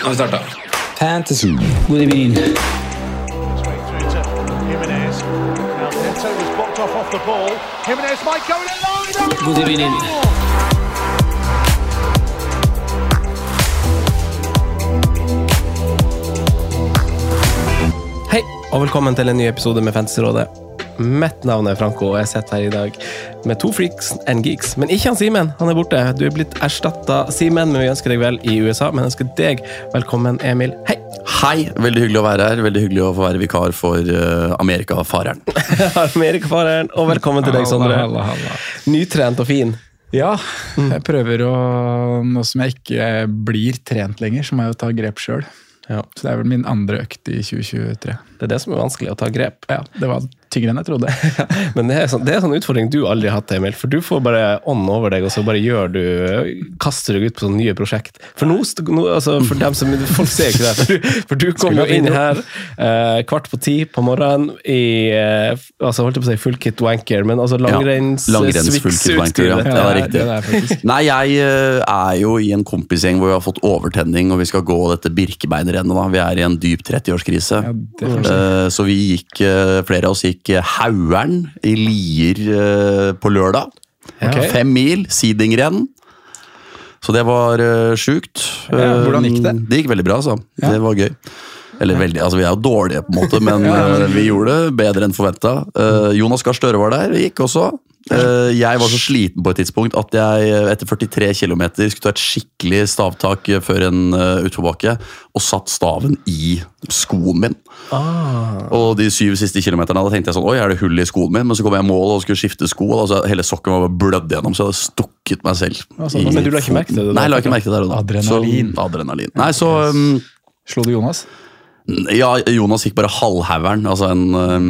Nå har vi starta. Fantasy. God evening. God evening. Hei, og velkommen til en ny episode med Fantasyrådet. Mitt navn er Franco, og jeg sitter her i dag med to freaks and geeks. Men ikke han Simen, han er borte. Du er blitt erstatta, Simen, men vi ønsker deg vel i USA. Men ønsker deg velkommen, Emil. Hei! Hei, veldig hyggelig å være her. Veldig hyggelig å få være vikar for uh, Amerikafareren. Amerikafareren, og velkommen til deg, Sondre. Halla, halla, halla. Nytrent og fin. Ja, jeg prøver å Nå som jeg ikke blir trent lenger, så må jeg jo ta grep sjøl. Ja. Så det er vel min andre økt i 2023. Det er det som er vanskelig, å ta grep. Ja, Det var tyngre enn jeg trodde. Men det er, sånn, det er sånn utfordring du aldri har hatt, Emil. For du får bare ånd over deg, og så bare gjør du kaster deg ut på sånne nye prosjekt. For nå, nå altså, for dem som Folk ser ikke det, for du, for du kom jo inn her eh, kvart på ti på morgenen i eh, altså holdt jeg på å si full kit wanker, men altså langrenns Langrenns full kit wanker, ja. Ja, det er riktig. det er. Nei, jeg eh, er jo i en kompisgjeng hvor vi har fått overtenning, og vi skal gå dette Birkebeinerrennet. Vi er i en dyp 30-årskrise. Ja, det Eh, så vi gikk, eh, flere av oss gikk eh, Hauern i Lier eh, på lørdag. Okay. Fem mil, sidingrenn. Så det var uh, sjukt. Ja, hvordan gikk det? Eh, Det gikk veldig bra, altså. Ja. Det var gøy. Eller veldig, altså Vi er jo dårlige, på en måte, men ja, vi gjorde det bedre enn forventa. Jonas Gahr Støre var der, gikk også. Eh, jeg var så sliten på et tidspunkt at jeg eh, etter 43 km skulle ta et skikkelig stavtak eh, før en utforbakke, og satt staven i skoen min. Ah. Og de syv siste kilometerne da tenkte jeg sånn, oi, er det hull i skoen min? Men så kom jeg i mål og skulle skifte sko, og altså, hele sokken var blødd gjennom, så jeg hadde stukket meg selv. Altså, Men du la ikke merke til det? da? Nei, jeg la ikke merke til det da. Adrenalin. Så, adrenalin. Nei, så um, Slo du Jonas? Ja, Jonas gikk bare halvhaugeren. Altså en, um,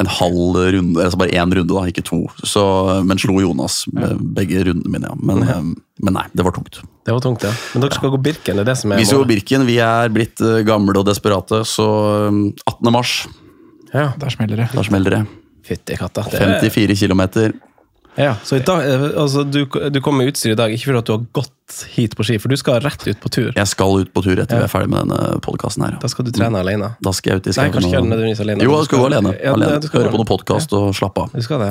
en halv runde, altså bare én runde, da, ikke to. Så, men slo Jonas med begge rundene mine, ja. Men, um, men nei, det var tungt. Det var tungt, ja. Men dere skal gå Birken, det er det som er Vi skal gå? Birken, vi er blitt uh, gamle og desperate, så um, 18. mars, Ja. Der smeller det. Der smeller det. Fytti katta. Det er- 54 km. Ja, så i dag, eh, altså, du, du kom med utstyr i dag, ikke fordi at du har gått hit på ski, for du skal rett ut på tur. Jeg skal ut på tur etter Ja. vi er ferdig med denne podkasten her. Da skal du trene alene. Da skal jeg ut i Nei, kanskje ikke nødvendigvis alene. Jo, jeg skal gå alene. Ja, det, du skal Høre på noen podkast og slappe av. Du skal det.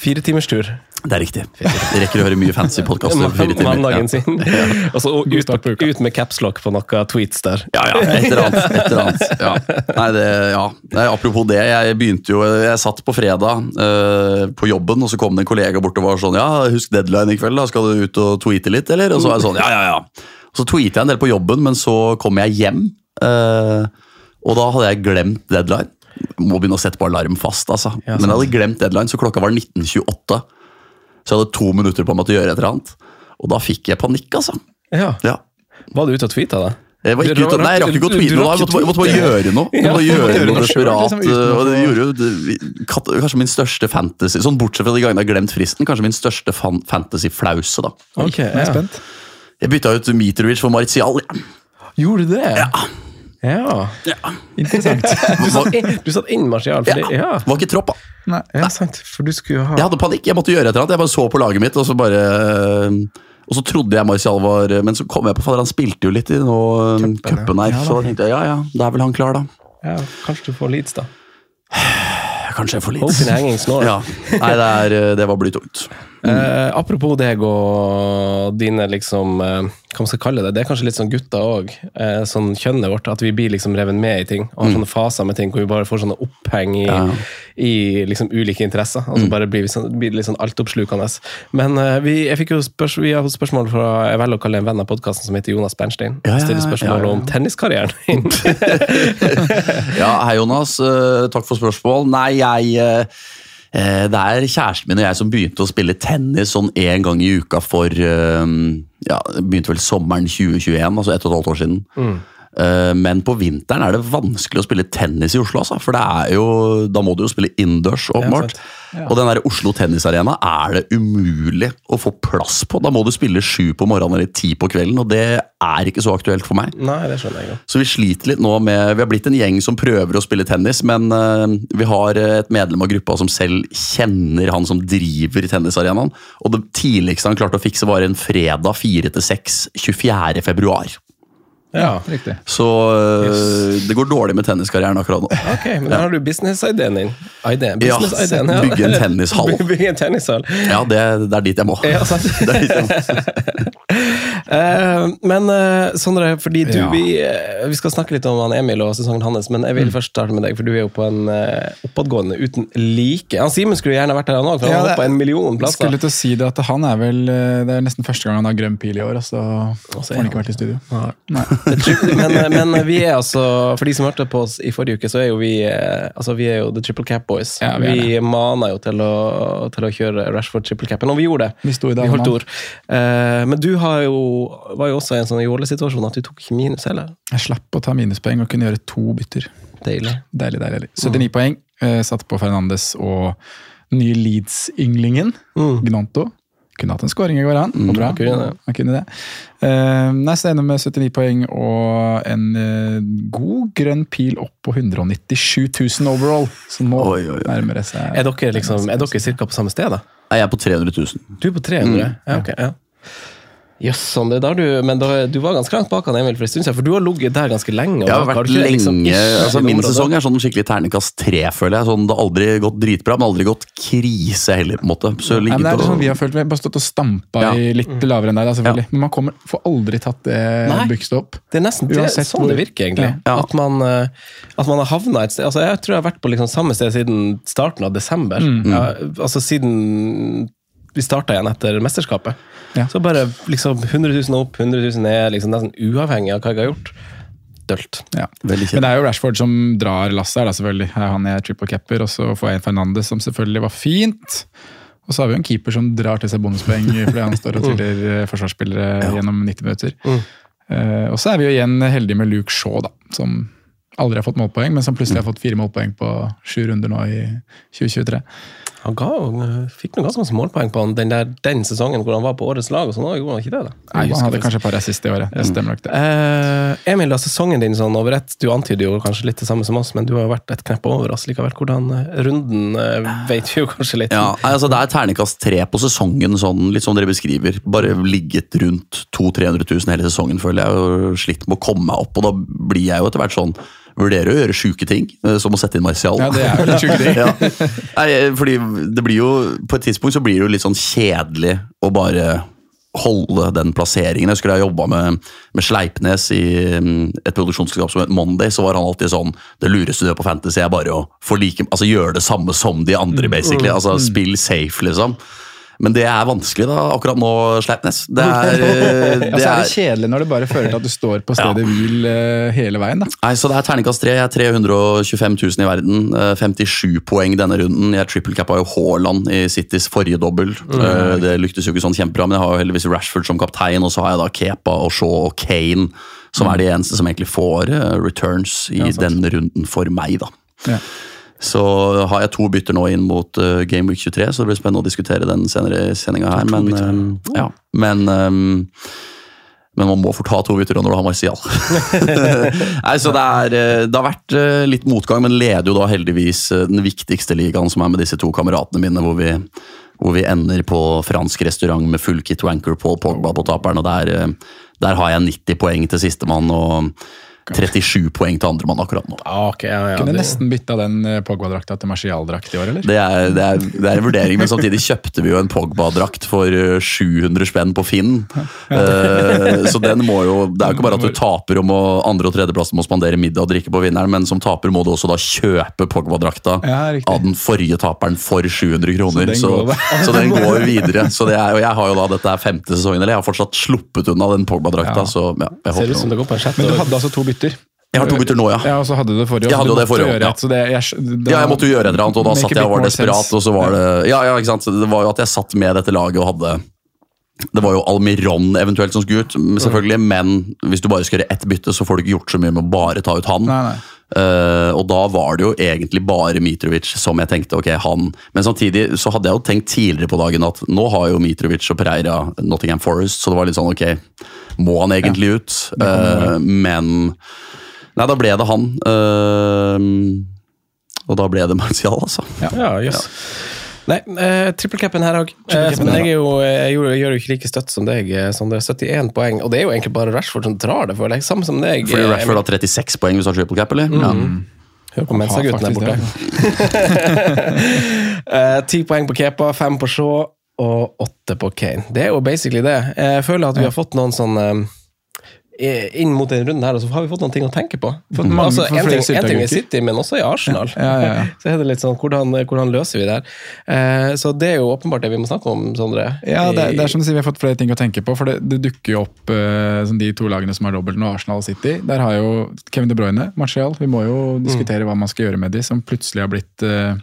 Fire timers tur. Det er riktig. Vi rekker å høre mye fancy podkaster på fire timer. Mandagen Ja. sin. Og så ut, ut med capslock på noen tweets der. Ja, ja. Et eller annet. Et eller annet. Ja. Nei, det, ja. Nei, apropos det, jeg begynte jo Jeg satt på fredag uh, på jobben, og så kom det en kollega bort og var sånn Ja, husk deadline i kveld, da. Skal du ut og tweete litt, eller? Og så var jeg sånn, ja, ja, ja. Og så tweetet jeg en del på jobben, men så kom jeg hjem, uh, og da hadde jeg glemt deadline. Må begynne å sette på alarm fast, altså. Ja, men jeg hadde glemt deadline, så klokka var 19.28. Så jeg hadde to minutter på meg til å gjøre et eller annet. Og da fikk jeg panikk, altså. Ja. Ja. Var du ute og tweeta, da? Jeg var ikke ute, nei, jeg rakk ikke å tweete noe. Jeg måtte, jeg måtte bare gjøre noe. Jeg måtte gjøre noe desperat. liksom, å og det gjorde jo det- Kanskje min største fantasy Sånn Bortsett fra de gangene jeg har glemt fristen, kanskje min største fan, fantasy-flause. da. Ok, Jeg er spent. Jeg bytta ut Mitrovic for Martial. Gjorde du det? Ja. Ja. Interessant. Du satt du satt innmarsj i for Ja. det, ja. Var ikke tropp, da. Nei. Ja, sant. For du skulle ha Jeg hadde panikk. Jeg måtte gjøre et eller annet. Jeg bare så på laget mitt, og så bare Og så trodde jeg Marcial var Men så kom jeg på fader, han spilte jo litt i noe Cupen, cupen her, Ja, så da tenkte jeg ja ja, da er vel han klar, da. ja, Kanskje du får Leeds, da. Kanskje jeg får Leeds. In hanging snore. Ja. Nei, det, er, det var blytungt. Eh, apropos deg og dine liksom eh, Hva man skal kalle det? Det er kanskje litt sånn gutter òg. Eh, sånn kjønnet vårt. At vi blir liksom revet med i ting. Og har sånne faser med ting hvor vi bare får sånne oppheng i, Ja. i liksom ulike interesser. Og så bare blir vi sånn, blir litt sånn altoppslukende. Men eh, vi, jeg fikk jo spørs, vi har fått spørsmål fra jeg velger å kalle en venn av podkasten som heter Jonas Bernstein. Ja, ja, Stiller spørsmål om tenniskarrieren din. Ja, hei Jonas. Eh, takk for spørsmål. Nei, jeg eh, Det er kjæresten min og jeg som begynte å spille tennis sånn én gang i uka for eh, ja, Begynte vel sommeren 2021, altså ett og et halvt år siden. Eh, Men på vinteren er det vanskelig å spille tennis i Oslo, altså. For det er jo, da må du jo spille innendørs, åpenbart. sant. Og den der Oslo Tennisarena er det umulig å få plass på. Da må du spille sju på morgenen eller ti på kvelden, og det er ikke så aktuelt for meg. Nei, det skjønner jeg. Så vi sliter litt nå med Vi har blitt en gjeng som prøver å spille tennis, men eh, vi har et medlem av gruppa som selv kjenner han som driver tennisarenaen. Og det tidligste han klarte å fikse, var en fredag 4 til 6 24. februar. Ja. Riktig. Så yes. det går dårlig med tenniskarrieren akkurat nå. Ok, men da har du businessideen din. Ideen. Ja, Businessideen, bygge en tennishall. Bygge en tennishall. Ja, det, det er dit jeg må. Ja, sant. Det er dit jeg må. Eh, men uh, Sondre, fordi du, Ja. vi, uh, vi skal snakke litt om han Emil og sesongen hans, men jeg Mm. vil først starte med deg, for du er jo på en eh, oppadgående uten like. Han Simen skulle gjerne vært her han òg, for han Ja, det- hoppa en million plasser. skulle til å si det at han er vel eh, Det er nesten første gang han har grønn pil i år, og så får han ikke vært i studio. Nei. Men, men vi er altså, for de som hørte på oss i forrige uke, så er jo vi eh, altså vi er jo The Triple Cap Boys. Ja, vi vi mana jo til å, til å kjøre Rashford Triple Capen, og vi gjorde det. Vi det, vi holdt ord. Uh, men du har jo, var jo også i en sånn jålesituasjon at du tok ikke minus heller. Jeg slapp å ta minuspoeng og kunne gjøre to bytter. Deilig. Deilig, deilig. deilig. 79 poeng. Uh, satt på Fernandes og nye Leeds-ynglingen, Gnonto. Kunne hatt en skåring i går, han. Mm, bra. Han kunne det. Eh, nei, med 79 poeng og en eh, god grønn pil opp på 197 000 overall. Så nå Oi, oi, oi. nærmer det seg Er dere liksom, er dere cirka på samme sted, da? Nei, Jeg er på 300 000. Du er på 300? Ja, ok. ja. Jøss, sånn, det er der du, men da, du var ganske langt bak han Emil for en stund siden, for du har ligget der ganske lenge. og Jeg har vært du lenge, liksom, altså Min sesong er sånn skikkelig terningkast tre, føler jeg. Sånn, det har aldri gått dritbra, men aldri gått krise heller. på en måte. Så ja, men det er og- sånn vi har følt, vi har bare stått og stampa Ja. i litt lavere enn deg, da, selvfølgelig. Men man kommer, får aldri tatt det bygst opp. Det er nesten det, Uansett sånn hvor- det virker, egentlig. Ja. At, man, eh, at man har havna et sted altså Jeg tror jeg har vært på liksom samme sted siden starten av desember. Mm. Ja, altså siden vi starta igjen etter mesterskapet. Ja. Så bare liksom 100 000 opp, 100 000 ned, liksom nesten uavhengig av hva jeg har gjort. Dølt. Ja. Men det er jo Rashford som drar lasset her, da, selvfølgelig. Er Han er triple capper, og så får jeg en Fernandes, som selvfølgelig var fint. Og så har vi jo en keeper som drar til seg bonuspoeng fordi han står og triller forsvarsspillere forsvarsspillere gjennom 90 minutter. Eh, og så er vi jo igjen heldige med Luke Shaw, da, som aldri har fått målpoeng, men som plutselig har fått fire målpoeng på sju runder nå i 2023. Han ga, fikk noen ganske masse målpoeng på han den, der, den sesongen hvor han var på årets lag. og sånn, gjorde han ikke det da? Nei, han hadde kanskje et par assist i året. Det stemmer nok det. Eh, Emil, da, sesongen din sånn over ett, du antyder jo kanskje litt det samme som oss, men du har jo vært et knepp over oss likevel. Hvordan eh, runden eh, vet vi jo kanskje litt. Ja, altså Det er terningkast tre på sesongen, sånn, litt som dere beskriver. Bare ligget rundt 200 000-300 000 hele sesongen, føler jeg. Og slitt med å komme meg opp. Og da blir jeg jo etter hvert sånn Vurderer å gjøre sjuke ting, eh, som å sette inn Martial. Ja, det er jo litt sjuke ting. ja. Nei, fordi det blir jo På et tidspunkt så blir det jo litt sånn kjedelig å bare holde den plasseringen. Jeg husker da jeg jobba med, med Sleipnes i mm, et produksjonsselskap som het Monday, så var han alltid sånn Det lureste du gjør på Fantasy, er bare å like, altså gjøre det samme som de andre, basically. Altså Spill safe, liksom. Men det er vanskelig da, akkurat nå, Sleipnes. Det er, eh, Ja, så er det kjedelig når det bare føler til at du står på stedet hvil eh, hele veien. da. Nei, så det er terningkast tre. Jeg er 325 000 i verden. eh, 57 poeng denne runden. Jeg triple cappa jo Haaland i Citys forrige dobbel. Mm. Det lyktes jo ikke sånn kjempebra, men jeg har jo heldigvis Rashford som kaptein, og så har jeg da Kepa og Shaw og Kane, som er de eneste som egentlig får eh, returns i Ja, denne runden for meg, da. Ja. Så har jeg to bytter nå inn mot uh, Game Week 23, så det blir spennende å diskutere den senere i sendinga her. Men, eh, ja, men eh, men man må fort ha to bytter når du har Marcial. Nei, så det, er, det har vært litt motgang, men leder jo da heldigvis den viktigste ligaen, som er med disse to kameratene mine, hvor vi, hvor vi ender på fransk restaurant med full kit wanker Paul Pogba på taperen. og der, der har jeg 90 poeng til sistemann. og 37 poeng til andremann akkurat nå. Ah, okay, ja, ja, Kunne det- nesten bytta den eh, Pogba-drakta til Marcial-drakt i år, eller? Det er, det, er, det er en vurdering, men samtidig kjøpte vi jo en Pogba-drakt for eh, 700 spenn på Finn. Uh, så den må jo Det er jo ikke bare at du taper om å andre- og tredjeplassen må spandere middag og drikke på vinneren, men som taper må du også da kjøpe Pogba-drakta Ja, av den forrige taperen for 700 kroner. Så Så den går- så, den går videre. Så det er, og jeg har jo da, Dette er femte sesongen, eller jeg har fortsatt sluppet unna den Pogba-drakta. Ja. så ja, jeg Ser ut som det går på en sjette. Men du hadde altså to bytter? Jeg har to bytter nå, ja. Ja, og så hadde du det forrige Jeg hadde jo det forrige ja. et, det, jeg, da, Ja, jeg måtte jo gjøre et eller annet, og da satt jeg og var desperat. og så var det, ja, ja, ikke sant? Det var jo at jeg satt med dette laget og hadde Det var jo Almiron eventuelt som skulle ut, selvfølgelig, men hvis du bare skal gjøre ett bytte, så får du ikke gjort så mye med å bare ta ut han. Nei, nei. Eh, og da var det jo egentlig bare Mitrovic som jeg tenkte ok, han Men samtidig så hadde jeg jo tenkt tidligere på dagen at nå har jo Mitrovic og Pereira Nottingham Forest, så det var litt sånn ok, må han egentlig ut? Eh, men Nei, da ble det han. Uh, og da ble det Martial, altså. Ja, jøss. Nei, uh, trippelcapen her òg. Trippelcapen men jeg, er jo, jeg, gjør, jeg gjør jo ikke like støtt som deg, eh, Sondre. 71 poeng. Og det er jo egentlig bare Rashford som drar det, føler jeg. Samme som deg. Fordi eh, Rashford har 36 poeng hvis du har triple cap, eller? Ja. Hør på Mensa-gutten der borte. Eh, Ti poeng på Kepa, fem på Shaw og åtte på Kane. Det er jo basically det. Jeg føler at vi har fått noen sånn eh, inn mot denne runden her, og så har vi fått noen ting å tenke på. For, mm. altså, for en, ting, en ting i. City, men også i Arsenal. Ja, ja, ja. så er det litt sånn, hvordan, hvordan løser vi det her? Eh, så det er jo åpenbart det vi må snakke om, Sondre. Ja, det, det er som du sier, vi har fått flere ting å tenke på. For det, det dukker jo opp eh, de to lagene som har dobbelt nå, Arsenal og City. Der har jo Kevin De Bruyne, Martial. Vi må jo diskutere hva man skal gjøre med de, som plutselig har blitt eh,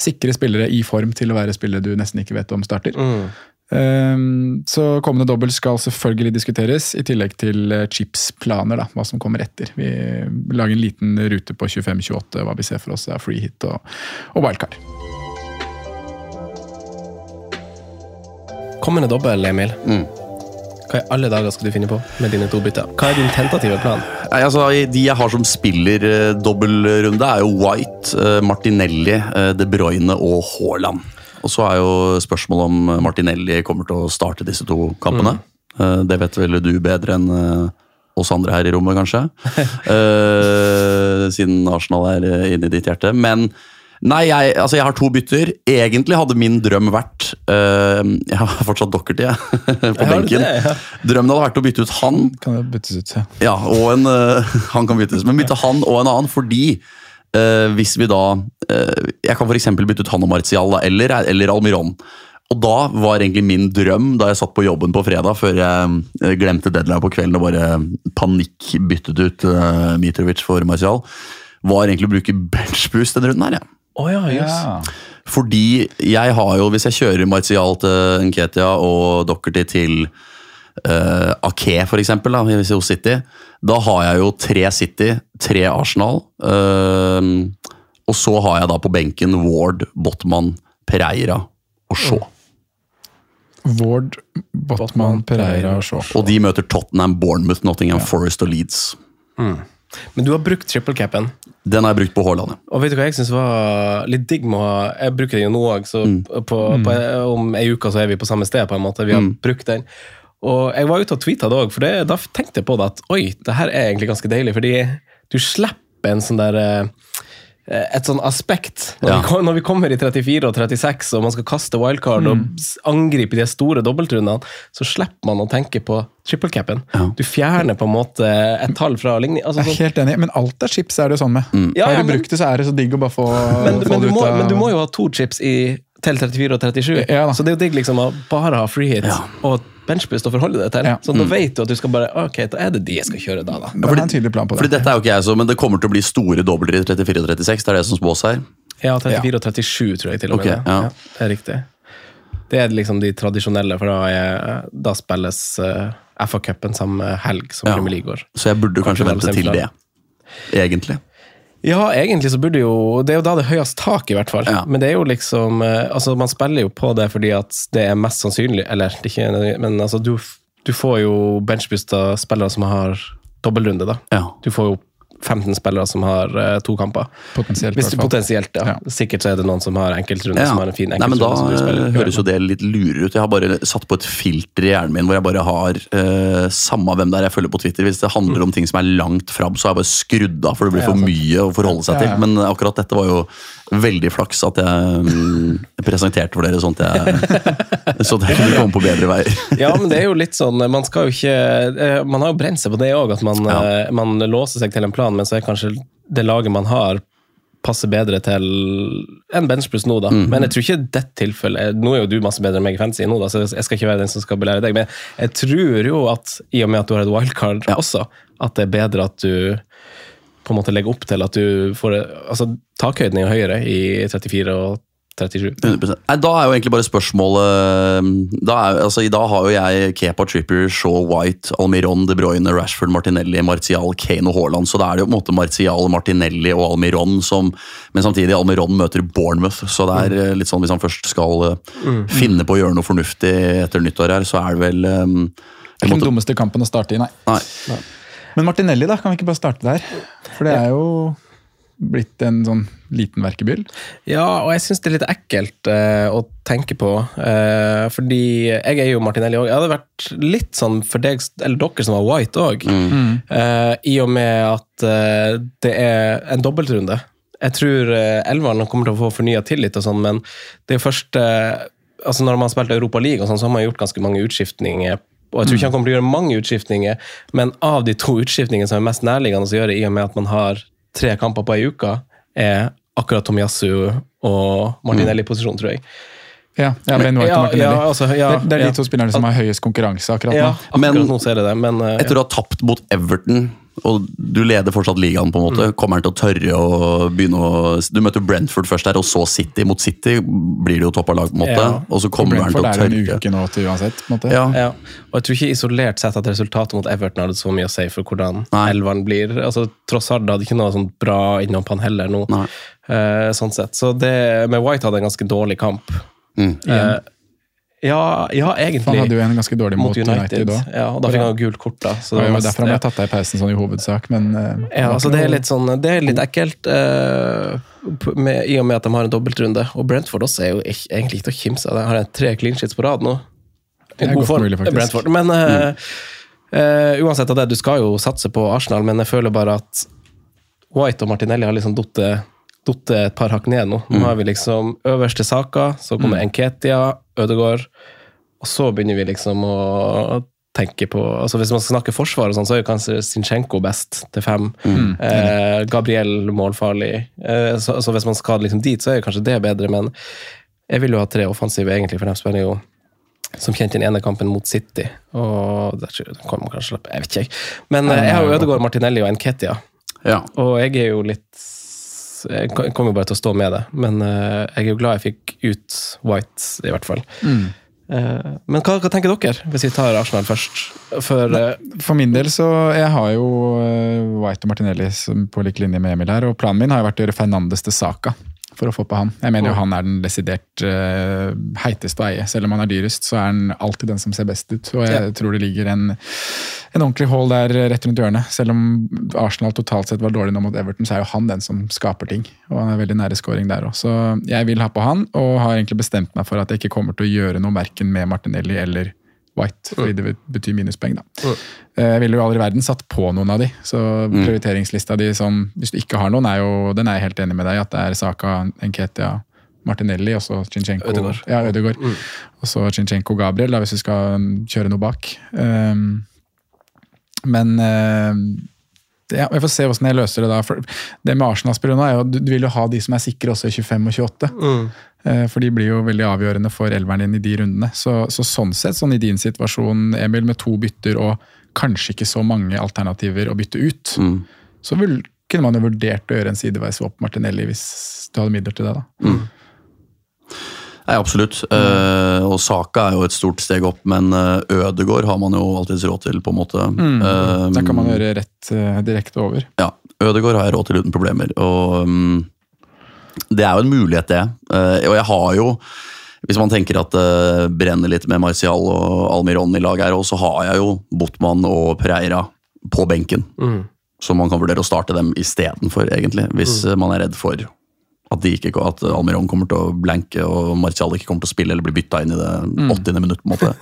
sikre spillere i form til å være spillere du nesten ikke vet om starter. Um, så kommende dobbel skal selvfølgelig diskuteres, i tillegg til eh, chips-planer, da, hva som kommer etter. Vi lager en liten rute på 25-28, hva vi ser for oss er free hit og, og wildcard. Kommende dobbel, Emil. Mm. Hva i alle dager skal du finne på med dine to bytter? Hva er din tentative plan? Nei, altså, De jeg har som spiller eh, dobbeltrunde, er jo White, eh, Martinelli, De Bruyne og Haaland. Og så er jo spørsmålet om Martinelli kommer til å starte disse to kampene. Eh, det vet vel du bedre enn eh, oss andre her i rommet, kanskje. uh, siden Arsenal er eh, inne i ditt hjerte. Men Nei, jeg, altså jeg har to bytter. Egentlig hadde min drøm vært uh, Jeg har fortsatt Dockerty på benken. det? Ja. Drømmen hadde vært å bytte ut han Kan det byttes ut, ja. ja, og en, uh, han kan byttes, men bytte han og en annen fordi eh, hvis vi da eh, Jeg kan f.eks. bytte ut han og Martial da, eller, eller Almiron. Og da var egentlig min drøm, da jeg satt på jobben på fredag før jeg eh, glemte deadline på kvelden og bare panikkbyttet ut uh, Mitrovic for Martial, var egentlig å bruke benchboost denne runden her. Ja. Oh, ja, yes. Ja. Fordi jeg har jo, hvis jeg kjører Martial til Nketia og Dockerty til uh, Ake, for eksempel, da, i hos City, da har jeg jo tre City, tre Arsenal. Uh, og så har jeg da på benken Ward, Botman, Pereira og Shaw. Ward, Botman, Pereira og Shaw. Og de møter Tottenham, Bournemouth, Nottingham Forest og Leeds. Men du har brukt triple capen. Den har jeg brukt på Haaland. Og vet du hva jeg syns var litt digg med å ha Jeg bruker den jo nå òg, så Mm. på, på, om ei uke så er vi på samme sted. på en måte, Vi har Mm. brukt den. Og jeg var ute og tweeta det òg, for det, da tenkte jeg på det at oi, det her er egentlig ganske deilig. Fordi du slipper en sånn der eh, et sånn aspekt. Når, Ja. vi, når vi kommer i 34 og 36 og man skal kaste wildcard og angripe de store dobbeltrundene, så slipper man å tenke på triple capen. Ja. Du fjerner på en måte et tall fra ligning. Altså, Jeg er sånn, helt enig, men alt er chips er det jo sånn med. Ja, har du brukt det, så er det så digg å bare få, men, få men, det ut av men du må jo ha to chips i, til 34 og 37. Ja så det er jo digg liksom å bare ha free hit Ja. og benchbust å forholde deg til. Ja. Så da vet du at du skal bare Ok, da er det de jeg skal kjøre da, da. Ja, fordi, det er en tydelig plan på det. Fordi dette er jo ikke jeg så, men det kommer til å bli store dobler i 34 og 36. Det er det som spås her. Ja, 34 og 37, tror jeg til og med. Det. ja. det er riktig. Det er liksom de tradisjonelle, for da, er, da spilles uh, FA-cupen samme helg som Ja. Premier League går. Så jeg burde kanskje kanskje vente til det. Egentlig. Ja, egentlig så burde jo Det er jo da det er høyest tak, i hvert fall. Ja. Men det er jo liksom eh, Altså, man spiller jo på det fordi at det er mest sannsynlig Eller, det er ikke Men altså, du, du får jo benchbusta spillere som har dobbeltrunde, da. Ja. Du får jo 15 spillere som har uh, to kamper. Potensielt, Hvis potensielt, ja. Ja. Sikkert så er det noen som har enkeltrunde, Ja. som har en fin Nei, men. Da som høres jo det litt lurere ut. Jeg har bare satt på et filter i hjernen min hvor jeg bare har uh, samme hvem det er jeg følger på Twitter. Hvis det handler om ting som er langt fram, så har jeg bare skrudd av, for det blir for mye å forholde seg Ja, ja. til. Men akkurat dette var jo veldig flaks at jeg mm, presenterte for dere at jeg, så at jeg kunne komme på bedre veier. Ja, men det er jo litt sånn Man skal jo ikke eh, Man har jo brent seg på det òg, at man, Ja. eh, man låser seg til en plan, men så er kanskje det laget man har, passer bedre til en pluss nå, da. Mm. Men jeg tror ikke det tilfellet Nå er jo du masse bedre enn meg i fantasy nå, da, så jeg skal ikke være den som skal belære deg, men jeg tror jo at i og med at du har et wildcard også, at det er bedre at du på en måte legger opp til at du får Altså, takhøyden er jo høyere i 34 og 37. 100%. Nei, Da er jo egentlig bare spørsmålet da er, altså, I dag har jo jeg Kepa, Tripper, Shaw, White, Almiron, De Bruyne, Rashford, Martinelli, Martial, Kane og Haaland. Så da er det jo på en måte Martial, Martinelli og Almiron som Men samtidig, Almiron møter Bournemouth, så det er eh, litt sånn hvis han først skal mm. finne på å gjøre noe fornuftig etter nyttår her, så er det vel um, Det er ikke den dummeste kampen å starte i, nei. Nei. Men Martinelli, da? Kan vi ikke bare starte der? For det er jo blitt en sånn liten verkebyll. Ja, og jeg syns det er litt ekkelt eh, å tenke på. eh, fordi jeg er jo Martinelli òg. Jeg hadde vært litt sånn for deg, eller dere som var white òg, i og med at eh, det er en dobbeltrunde. Jeg tror uh, elveren kommer til å få fornya tillit, og sånn, men det første eh, altså Når man har spilt Europa League, og sånn, så har man gjort ganske mange utskiftninger. Og jeg tror ikke han kommer til å gjøre mange utskiftninger, men av de to utskiftningene som er mest nærliggende å gjøre, i og med at man har tre kamper på ei uke, er akkurat Tomiyasu og Martinelli i posisjon, tror jeg. Ja, ja men, Ja, ja, altså, ja, det, det er ja. de to spillerne som har høyest konkurranse akkurat Ja, nå. akkurat Men- nå ser jeg det men eh, Etter å ha tapt mot Everton, og du leder fortsatt ligaen, på en måte, kommer han til å tørre å begynne å Du møter Brentford først der, og så City. Mot City blir det jo toppa lag, på en måte. Ja. Og så kommer han til Brentford å er det en uke nå til uansett. på en måte. Ja. ja. Og jeg tror ikke isolert sett at resultatet mot Everton hadde så mye å si for hvordan elveren blir. Altså, Tross alt hadde ikke noe sånn bra innom han heller nå. Nei. Eh, sånn sett. Så det med White hadde en ganske dårlig kamp. Mm. Eh, ja, ja, Han hadde jo en ganske dårlig mot, United da. Ja, og da fikk han jo gult kort, da. Så Det var mest- derfor han jeg ble tatt av i pausen sånn i hovedsak, men Uh, Ja, altså det er litt sånn Det er litt ekkelt, uh, med, i og med at de har en dobbeltrunde. Og Brentford også er jo ikke, egentlig ikke til å kimse av. De har tre clean sheets på rad nå. Det er God godt mulig, faktisk. Brentford. Men uh, eh, uansett av det, du skal jo satse på Arsenal, men jeg føler bare at White og Martinelli har liksom datt et par hakk ned nå. Nå har vi liksom øverste Saka, så kommer Enketia, Ødegaard, og så begynner vi liksom å tenke på altså Hvis man skal snakke forsvar, og sånn, så er jo kanskje Zinchenko best til fem. Eh, Gabriel målfarlig. Eh, så, så hvis man skal liksom dit, så er jo kanskje det bedre, men jeg vil jo ha tre offensive, egentlig, for de spiller jo som kjent den ene kampen mot City. Og der er kan man kanskje jeg vet ikke. jeg. Men eh, jeg har jo Ødegaard, Martinelli og Enketia. Ja. Og jeg er jo litt Jeg kommer jo bare til å stå med det, men eh, jeg er jo glad jeg fikk ut White, i hvert fall. Eh, men hva, hva tenker dere, hvis vi tar Arsenal først? For eh, For min del så Jeg har jo White og Martinelli som på lik linje med Emil her, og planen min har jo vært å gjøre Fernandes til Saka. For å få på han. Jeg mener jo han er den desidert uh, heiteste å eie. Selv om han er dyrest, så er han alltid den som ser best ut. Og jeg Ja. tror det ligger en, en ordentlig hold der rett rundt hjørnet. Selv om Arsenal totalt sett var dårlig nå mot Everton, så er jo han den som skaper ting. Og han er veldig nære scoring der òg. Så jeg vil ha på han, og har egentlig bestemt meg for at jeg ikke kommer til å gjøre noe verken med Martinelli eller White, fordi det betyr minuspoeng. da. Eh, Jeg ville jo aldri i verden satt på noen av de, så prioriteringslista di som hvis du ikke har noen, er jo, den er jeg helt enig med deg at det er Saka, Nketia, Martinelli og så Chinchenko. Ødegaard. Ja, Ødegaard. Og så Chinchenko Gabriel, da, hvis vi skal kjøre noe bak. Um, men det, ja, Jeg får se hvordan jeg løser det da. For det med Arsenal-spillere nå er jo du, vil jo ha de som er sikre også i 25 og 28. Mm. For de blir jo veldig avgjørende for elveren din i de rundene. Så, så sånn sett, sånn i din situasjon, Emil, med to bytter og kanskje ikke så mange alternativer å bytte ut, så vil, kunne man jo vurdert å gjøre en sideveis opp Martinelli hvis du hadde midler til det. da. Nei, absolutt. Eh, og Saka er jo et stort steg opp, men uh, Ødegård har man jo alltids råd til, på en måte. Eh, Da kan man gjøre rett eh, direkte over. Ja, Ødegård har jeg råd til uten problemer. Og um, det er jo en mulighet, det. Eh, og jeg har jo hvis man tenker at det brenner litt med Martial og Almiron i lag her, så har jeg jo Botman og Pereira på benken. Så man kan vurdere å starte dem istedenfor, egentlig. Hvis mm. man er redd for at, de ikke, at Almiron kommer til å blanke og Martial ikke kommer til å spille eller bli bytta inn i det 80. minutt. på en måte.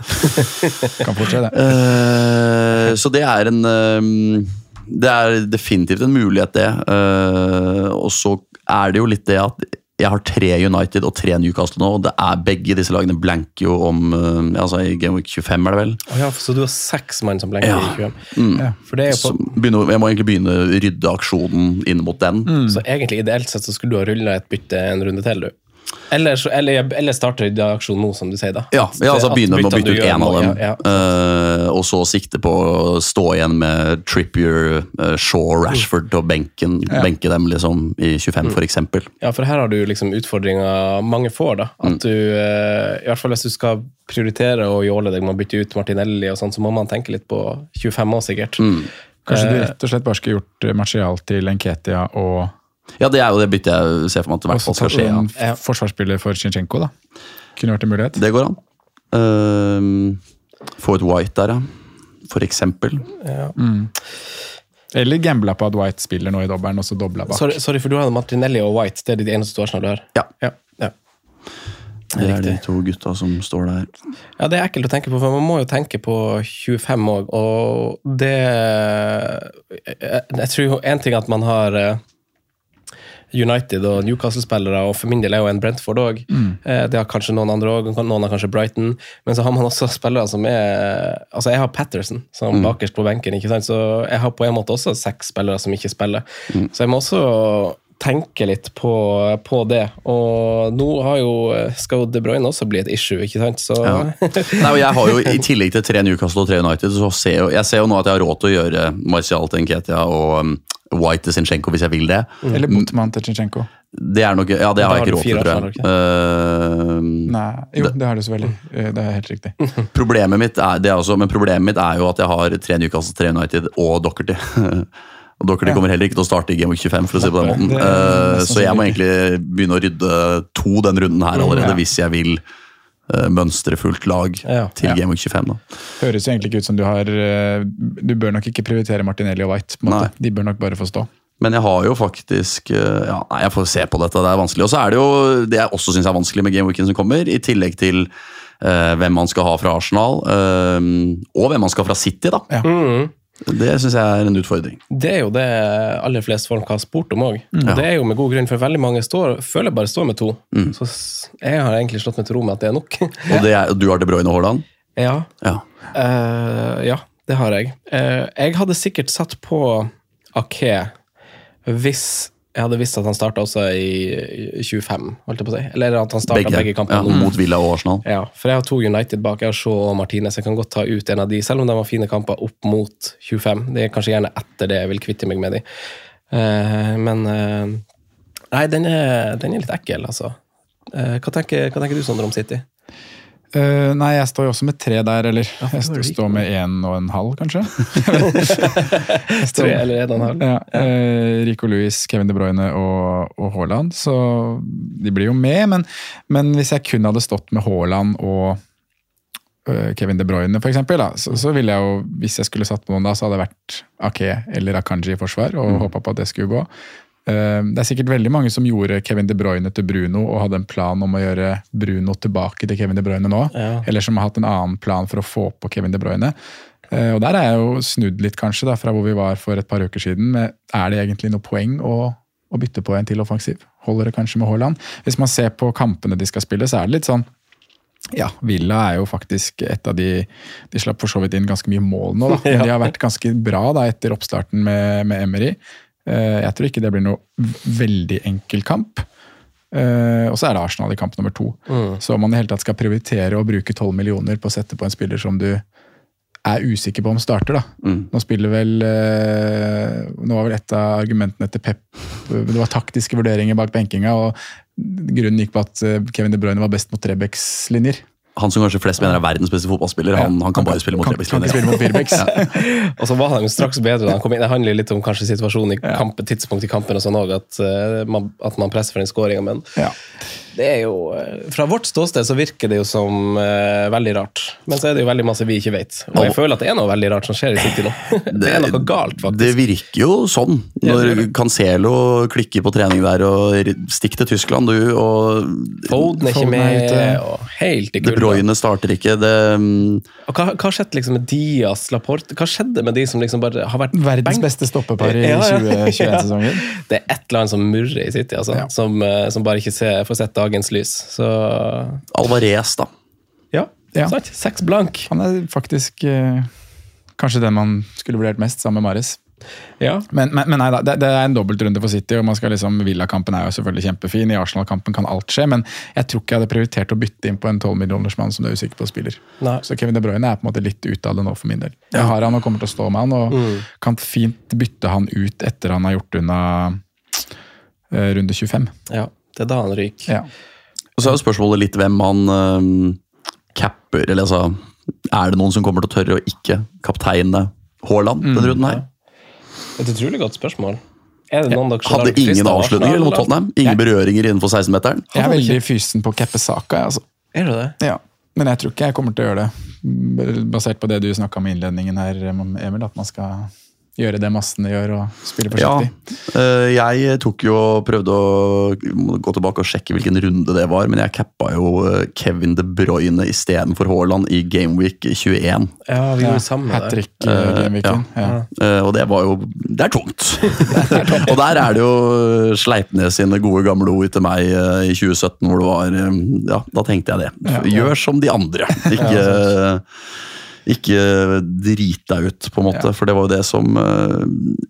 Kan fortsette. det. Uh, så det er en uh, Det er definitivt en mulighet, det. Uh, og så er det jo litt det at jeg har tre United og tre Newcastle nå. og det er Begge disse lagene blanker jo om eh, altså I Game Week 25, er det vel? Oh ja, så du har seks mann som blanker Ja. i 25? Mm. Ja. For det er jo på, begynner, jeg må egentlig begynne å rydde aksjonen inn mot den. så egentlig ideelt sett så skulle du ha rulla et bytte en runde til, du. Eller, så- eller, eller starte aksjonen nå, som du sier, da. Ja, ja altså begynne med å bytte ut én av dem. Ja, ja. eh, og så sikte på å stå igjen med Trippier, eh, Shaw, Rashford og benken, benke dem liksom i 25 Mm. eksempel. Ja, for her har du liksom utfordringer mange får, da. Mm. At du, eh, i hvert fall hvis du skal prioritere å jåle deg med å bytte ut Martinelli og sånn, så må man tenke litt på 25 år, sikkert. Mm. Kanskje du rett og slett bare skulle gjort Martial til Enketia og Ja, det er jo det byttet jeg ser for meg at i hvert fall skal skje. en Ja. forsvarsspiller for Zinchenko, da. Kunne vært en mulighet. Det går an. Uh, få et White der, ja. For eksempel. Eller gambla på at White spiller nå i dobbelen, og så dobla bak. sorry, sorry, for du hadde Martinelli og White. Det er de eneste Arsenal du har. Ja. Ja, ja. Det er de to gutta som står der. Ja, det er ekkelt å tenke på, for man må jo tenke på 25 òg, og det jeg, jeg tror jo én ting at man har eh, United og Newcastle-spillere, og for min del er jo en Brentford òg. Det har kanskje noen andre òg, noen har kanskje Brighton. Men så har man også spillere som er Altså, jeg har Patterson som bakerst på benken, ikke sant? så jeg har på en måte også seks spillere som ikke spiller. Så jeg må også tenke litt på, på det. Og nå har jo, skal jo De Bruyne også bli et issue, ikke sant? Så Ja. Nei, og jeg har jo I tillegg til tre Newcastle og tre United, så ser jo, jeg ser jo nå at jeg har råd til å gjøre Martial til Nketia og um, White til Zinchenko hvis jeg vil det. Eller Botman til Zinchenko. Det er nok, ja, det har jeg ikke råd til, tror jeg. Uh, Nei, jo, det har du selvfølgelig. Eh, Det er helt riktig. problemet mitt er det er også, men problemet mitt er jo at jeg har tre Newcastle, tre United og Dockerty. og Dockerty Ja. kommer heller ikke til å starte i Game Week 25, for å si det på den måten. Uh, så jeg må egentlig begynne å rydde to den runden her allerede, Ja. hvis jeg vil uh, mønstre fullt lag Ja. til Ja. Game Week 25. da. Høres jo egentlig ikke ut som du har eh, Du bør nok ikke prioritere Martinelli og White. På måte. De bør nok bare få stå. Men jeg har jo faktisk eh, ja, Nei, jeg får se på dette. Det er vanskelig. Og så er det jo det jeg også syns er vanskelig med gameweeken som kommer, i tillegg til uh, hvem man skal ha fra Arsenal, uh, og hvem man skal ha fra City, da. Ja. Mm. Det syns jeg er en utfordring. Det er jo det aller flest folk har spurt om òg. Mm. Det er jo med god grunn, for veldig mange står, føler bare står med to. Så jeg har egentlig slått meg til ro med at det er nok. Og det er, du har De Bruyne og Haaland? ja, Ja. Uh, ja, det har jeg. Uh, jeg hadde sikkert satt på Ake hvis jeg hadde visst at han starta også i i 25, holdt jeg på å si. Eller at han starta begge, Begge. kampene. ja, mot Villa og Arsenal. Ja, for jeg har to United bak. Jeg har Shaw og Martinez. Jeg kan godt ta ut en av de, selv om de har fine kamper opp mot 25. Det er kanskje gjerne etter det jeg vil kvitte meg med de. Uh, men uh, Nei, den er, den er litt ekkel, altså. Uh, hva, tenker, hva tenker du, Sondre, om City? Eh, nei, jeg står jo også med tre der, eller jeg står, står med én og en halv, kanskje. Tre eller en og en halv? Ja, Uh, Rico Louis, Kevin De Bruyne og, og Haaland, så de blir jo med. Men, men hvis jeg kun hadde stått med Haaland og uh, Kevin De Bruyne, for eksempel, da, så, så ville jeg jo, hvis jeg skulle satt på noen da, så hadde det vært Ake eller Akanji i forsvar, og håpa på at det skulle gå. Eh, Det er sikkert veldig mange som gjorde Kevin De Bruyne til Bruno og hadde en plan om å gjøre Bruno tilbake til Kevin De Bruyne nå. Ja. Eller som har hatt en annen plan for å få på Kevin De Bruyne. Eh, Og Der er jeg jo snudd litt kanskje da, fra hvor vi var for et par uker siden. Men er det egentlig noe poeng å, å bytte på en til offensiv? Holder det kanskje med Haaland? Hvis man ser på kampene de skal spille, så er det litt sånn ja, Villa er jo faktisk et av de De slapp for så vidt inn ganske mye mål nå, da. Men de har vært ganske bra da etter oppstarten med, med Emery. Eh, Jeg tror ikke det blir noe veldig enkel kamp. Eh, Og så er det Arsenal i kamp nummer to. Så om man i hele tatt skal prioritere å bruke 12 millioner på å sette på en spiller som du er usikker på om starter, da. Nå spiller vel eh, Nå var vel et av argumentene til Pep Det var taktiske vurderinger bak benkinga, og grunnen gikk på at Kevin De Bruyne var best mot Rebecks linjer. Han som kanskje flest mener er verdens beste fotballspiller, han, han kan bare spille mot Birbex. Og så var han jo straks bedre da han kom inn. Det handler litt om kanskje situasjonen i kampen, tidspunkt i kampen og sånn òg, at, eh, man- at man presser for den skåringa, men Ja. Det er jo eh, Fra vårt ståsted så virker det jo som uh, veldig rart, men så er det jo veldig masse vi ikke vet. Og jeg føler at det er noe veldig rart som skjer i City nå. Det er noe galt, faktisk. Det virker jo sånn. Når Cancelo klikker på trening der og stikk til Tyskland, du, og Foden er ikke er med, ute. og helt i De. Bruyne starter ikke. Det, um... Og hva, hva skjedde liksom med Diaz, Laporte Hva skjedde med de som liksom bare har vært Verdens bang? beste stoppepar i Ja, ja. 2021-sesongen. Det er et eller annet som murrer i City, altså, Ja. som, eh, som bare ikke ser, får sett dagens lys. Så Alvarez, da. ja, Ja. sant. Seks blank. Han er faktisk eh, kanskje den man skulle vurdert mest, sammen med Mares. Ja. Men, men, men nei da, det, det er en dobbeltrunde for City. og man skal liksom, Villa-kampen er jo selvfølgelig kjempefin. I Arsenal-kampen kan alt skje, men jeg tror ikke jeg hadde prioritert å bytte inn på en 12 millionersmann som du er usikker på spiller. Nei. Så Kevin De Bruyne er på en måte litt ute av det nå for min del. Jeg har han og kommer til å stå med han, og Mm. kan fint bytte han ut etter han har gjort unna uh, runde 25. ja. Det er da han ryker. Ja. Og så er jo spørsmålet litt hvem han um, capper, eller altså Er det noen som kommer til å tørre å ikke kapteine Haaland Mm, denne runden her? Et utrolig godt spørsmål. Er det noen dere Hadde ingen avslutninger mot Tottenham? Ingen berøringer innenfor 16-meteren? Jeg er veldig fysen på å cappe Saka. jeg, Altså. Er det det? Ja. Men jeg tror ikke jeg kommer til å gjøre det, basert på det du snakka om i innledningen her, Emil, at man skal gjøre det massene gjør og spille Ja. forsiktig. Ja, Jeg tok jo og prøvde å gå tilbake og sjekke hvilken runde det var, men jeg cappa jo eh, Kevin De Bruyne istedenfor Haaland i Gameweek 21. Ja, vi gjorde sammen samme der. Hat trick Eh, gameweeken. Ja. ja. og det var jo Det er tungt! og der er det jo Sleipnes sine gode gamle ord til meg eh, i 2017, hvor det var eh, Ja, da tenkte jeg det. Gjør som de andre. Ikke ikke drit deg ut, på en måte, for det var jo det som uh,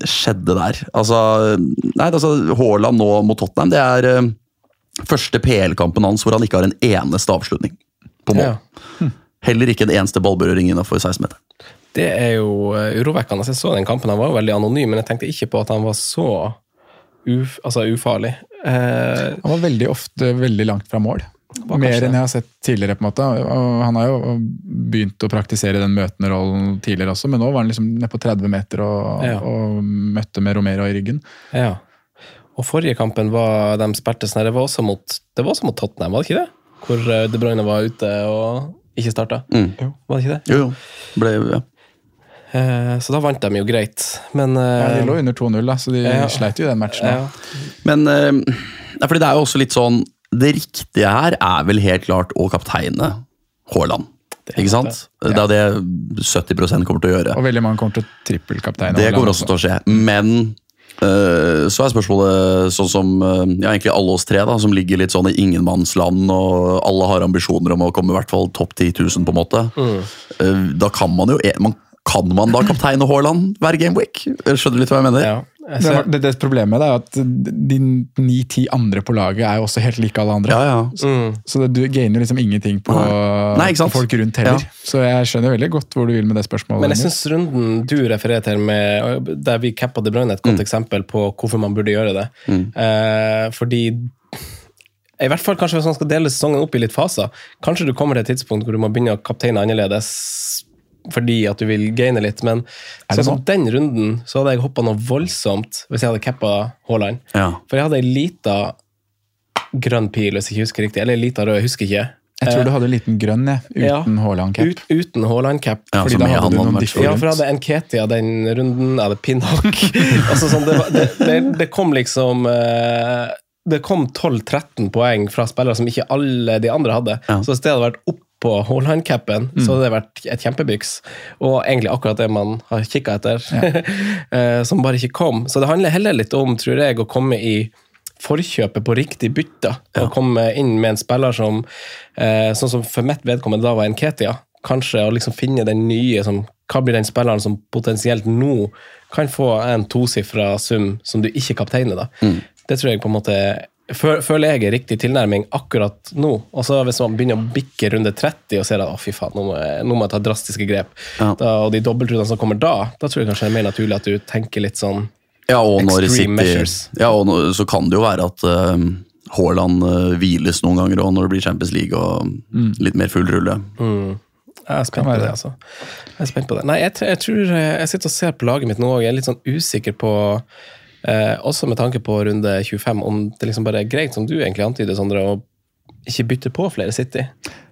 skjedde der. Altså, nei, altså Haaland nå mot Tottenham, det er uh, første PL-kampen hans hvor han ikke har en eneste avslutning på mål. Ja. Heller ikke en eneste ballberøring innafor 16-meteren. Det er jo eh, urovekkende. Jeg så den kampen, han var jo veldig anonym, men jeg tenkte ikke på at han var så uf, altså ufarlig. Eh, Han var veldig ofte veldig langt fra mål. Mer kanskje enn jeg har sett tidligere. på en måte. Og han har jo begynt å praktisere den møtende rollen tidligere også, men nå var han liksom nede på 30 meter og, Ja. og møtte med Romero i ryggen. ja. Og forrige kampen var de spertes sånn det var også mot, det var også mot Tottenham, var det ikke det? Hvor eh, De Bruyne var ute og ikke starta. Mm. Var det ikke det? Jo, jo. Ble, ja. Eh, så da vant de jo greit. Men Ja, eh, de lå under 2-0, da, så de Ja. sleit jo i den matchen. ja. Men eh, ja, fordi det er jo også litt sånn Det riktige her er vel helt klart å kapteine Haaland. Ikke sant? Det er det 70% kommer til å gjøre. Og veldig mange kommer til å trippelkapteine. Det kommer også til å skje. Men øh, så er spørsmålet sånn som eh, ja, egentlig alle oss tre, da, som ligger litt sånn i ingenmannsland, og alle har ambisjoner om å komme i hvert fall topp 10 000, på en måte. Mm. da kan man jo e, man, Kan man da kapteine Haaland hver gameweek? Skjønner du litt hva jeg mener? ja. Jeg Det, det, det problemet er at de ni-ti andre på laget er jo også helt like alle andre. Ja, ja. Mm. Så det, du gainer liksom ingenting på, Nei, på folk rundt heller. Ja. Så jeg skjønner veldig godt hvor du vil med det spørsmålet. Men jeg syns runden du refererer til, med, der vi cappa De Bruyne, er et godt eksempel på hvorfor man burde gjøre det. Eh, fordi i hvert fall kanskje hvis man skal dele sesongen opp i litt faser. Kanskje du kommer til et tidspunkt hvor du må begynne å kapteine annerledes fordi at du vil gaine litt, men sånn som den runden, så hadde jeg hoppa noe voldsomt hvis jeg hadde cappa Haaland. Ja. For jeg hadde ei lita grønn pil, hvis jeg ikke husker riktig, eller ei lita rød, jeg husker ikke. Jeg tror du hadde en liten grønn jeg, uten Haaland-cap. Ut, uten Haaland-cap. Ja, Fordi da hadde du noen vært Ja, for jeg hadde Nketia den runden, jeg hadde Pinnock altså, sånn, det, det, det, det kom liksom eh, Det kom 12-13 poeng fra spillere som ikke alle de andre hadde. Ja. Så hvis det hadde vært oppå Haaland-capen, så hadde det vært et kjempebyks. Og egentlig akkurat det man har kikka etter, ja. som bare ikke kom. Så det handler heller litt om, tror jeg, å komme i forkjøpet på riktig bytte. Og komme inn med en spiller som, eh, sånn som for mitt vedkommende da var Nketia, kanskje å liksom finne den nye som hva blir den spilleren som potensielt nå kan få en tosifra sum som du ikke kapteiner? da? Det tror jeg på en måte føler jeg er riktig tilnærming akkurat nå. Og så hvis man begynner å bikke runde 30 og ser at å fy faen, nå må jeg, nå må jeg ta drastiske grep, Ja. da, og de dobbeltrundene som kommer da, da tror jeg kanskje det er mer naturlig at du tenker litt sånn Ja, og når Extreme City, measures. ja, og nå, så kan det jo være at uh, Haaland uh, hviles noen ganger òg når det blir Champions League og litt mer full rulle. Jeg er spent på det, altså. Jeg er spent på det. Nei, jeg, tror- jeg tror eh, Jeg sitter og ser på laget mitt nå og jeg er litt sånn usikker på eh, Også med tanke på runde 25, om det liksom bare er greit, som du egentlig antyder, Sondre, å ikke bytte på flere City.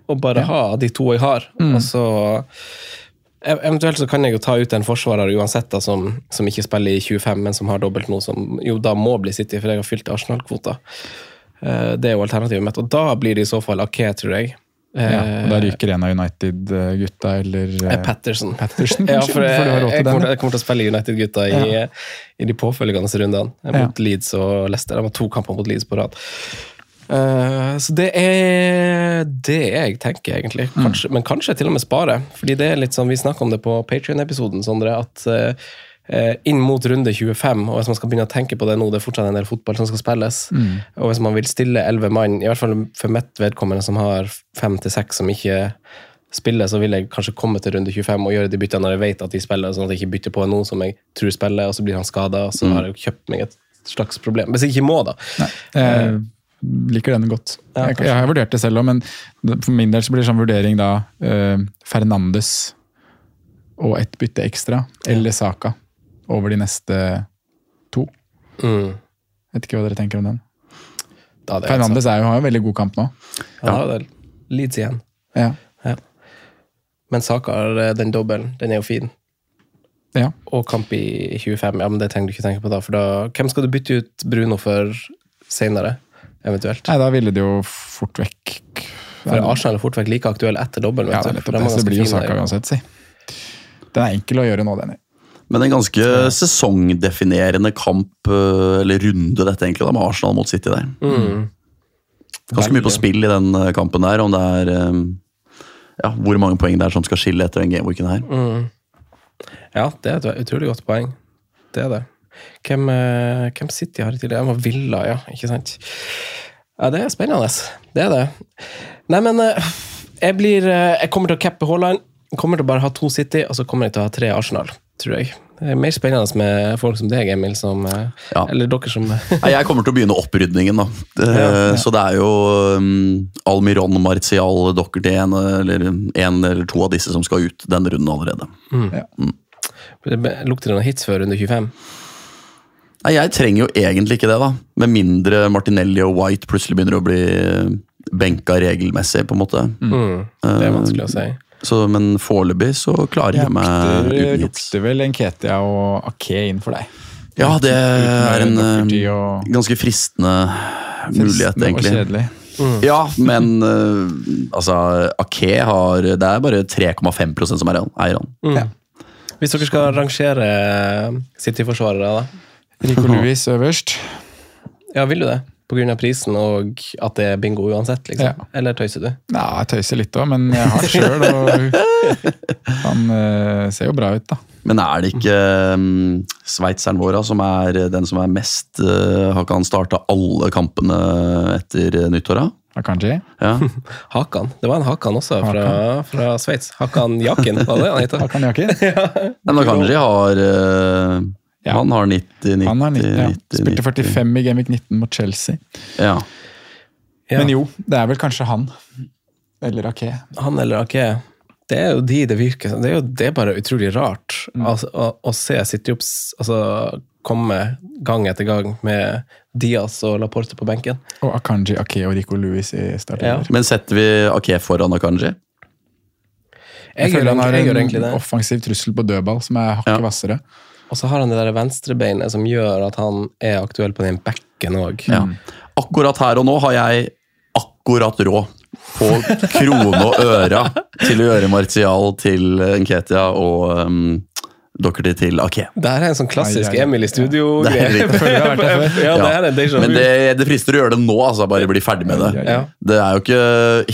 Og bare ha de to jeg har. Og så Eventuelt så kan jeg jo ta ut en forsvarer uansett da, som, som ikke spiller i 25, men som har dobbelt nå, som jo da må bli City, for jeg har fylt Arsenal-kvota. Eh, Det er jo alternativet mitt, og da blir det i så fall Ake, tror jeg. Ja, og da Eh, ryker en av United-gutta, eller Eh, eh, Patterson. Patterson, ja, for jeg, jeg, kommer, jeg kommer til å spille United-gutta i, i de påfølgende rundene. Ja. Mot Leeds og Leicester. De har to kamper mot Leeds på rad. Uh, så det er det jeg tenker, egentlig. Mm. Men kanskje til og med spare. Fordi det er litt sånn, Vi snakka om det på Patrion-episoden, Sondre. at eh, inn mot runde 25, og hvis man skal begynne å tenke på det nå, det er fortsatt en del fotball som skal spilles, Mm. og hvis man vil stille elleve mann, i hvert fall for mitt vedkommende som har fem til seks som ikke spiller, så vil jeg kanskje komme til runde 25 og gjøre de byttene når jeg vet at de spiller, sånn at jeg ikke bytter på noe som jeg tror spiller, og så blir han skada, og så Mm. har jeg kjøpt meg et slags problem. Hvis jeg ikke må, da. Jeg liker den godt. Ja, jeg, jeg har vurdert det selv òg, men for min del så blir det sånn vurdering da eh, Fernandes og ett bytte ekstra, eller Saka, over de neste to. Mm. Vet ikke hva dere tenker om den. Fernandes er jo, har jo en veldig god kamp nå. Ja, da er det Leeds igjen. Ja. Men Saka den dobbelen. Den er jo fin. ja. Og kamp i 25. Ja, men det trenger du ikke tenke på da. For da hvem skal du bytte ut Bruno for senere, eventuelt? Nei, da ville det jo fort vekk For Arsenal er fort vekk like aktuell etter dobbelen. Ja, det, du, for de nettopp er det. Det blir jo Saka uansett, si. Den er enkel å gjøre nå, den. Men en ganske sesongdefinerende kamp, eh, eller runde, dette egentlig, da, med Arsenal mot City der. Mm. Ganske mye på spill i den eh, kampen der, om det er eh, ja, hvor mange poeng det er som skal skille etter den gameweeken her. Mm. Ja, det er et utrolig godt poeng. Det er det. Hvem, hvem City har i det? Jeg var Villa, ja. Ikke sant? Ja, det er spennende. Det er det. Nei, men jeg blir Jeg kommer til å cappe Haaland. Kommer til å bare ha to City, og så kommer jeg til å ha tre Arsenal, tror jeg. Det er mer spennende med folk som deg, Emil, som eh, Ja. Eller dere som Nei, jeg kommer til å begynne opprydningen, da. Eh, Så det er jo um, Almiron, Martial, Docherty, en eller, en eller to av disse som skal ut denne runden allerede. Det lukter det noen hits før runde 25? Nei, Jeg trenger jo egentlig ikke det, da. Med mindre Martinelli og White plutselig begynner å bli eh, benka regelmessig, på en måte. Mm. Det er vanskelig å si. Så, men foreløpig så klarer jeg meg Lukter, uten hits. lukter vel Nketia og Ake inn for deg. Ja, det er en eh, ganske fristende mulighet, Fristende egentlig. Og kjedelig. Ja, men uh, altså Ake har Det er bare 3,5% som er eier han. Mm. Hvis dere skal rangere City-forsvarere, da? Rico Louis øverst. Ja, vil du det? Av prisen og at det er bingo uansett, liksom? Ja. Eller tøyser du? Ja, jeg tøyser litt òg, men jeg har det sjøl, og han uh, ser jo bra ut, da. Men er det ikke um, sveitseren vår da, som er den som er mest uh, Har ikke han starta alle kampene etter nyttår? da? Akanji. Ja. Hakan. Det var en Hakan også, fra, fra Sveits. Hakan Jakin, var det han het? Hakan Jakin. Men Akanji har uh, Ja. Han har 90, 90, Han har 90, ja. 90, Spilte 90. 45 i Gamvik 19 mot Chelsea. Ja. Ja. Men jo, det er vel kanskje han. Eller Ake. Han eller Ake. Det er jo de det virker som. Det er jo det er bare utrolig rart altså, å, å se City Ups altså, komme gang etter gang med Diaz og Laporte på benken. Og Akanji, Ake og Rico Louis i starten. Men setter vi Ake foran Akanji? Jeg, Jeg, føler han har egentlig en offensiv trussel på dødball som er hakket Ja. Og så har han det der venstrebeinet som gjør at han er aktuell på den bekken òg. Ja. Akkurat her og nå har jeg akkurat råd på krone og øra til å gjøre Martial til Nketia og um, Docherty til Ake. Det her er en sånn klassisk Ai, ai. Emil i Det er studio-greie. Ja, det Ja. er. Men det, det frister å gjøre det nå, altså. Bare bli ferdig med det. Det er jo ikke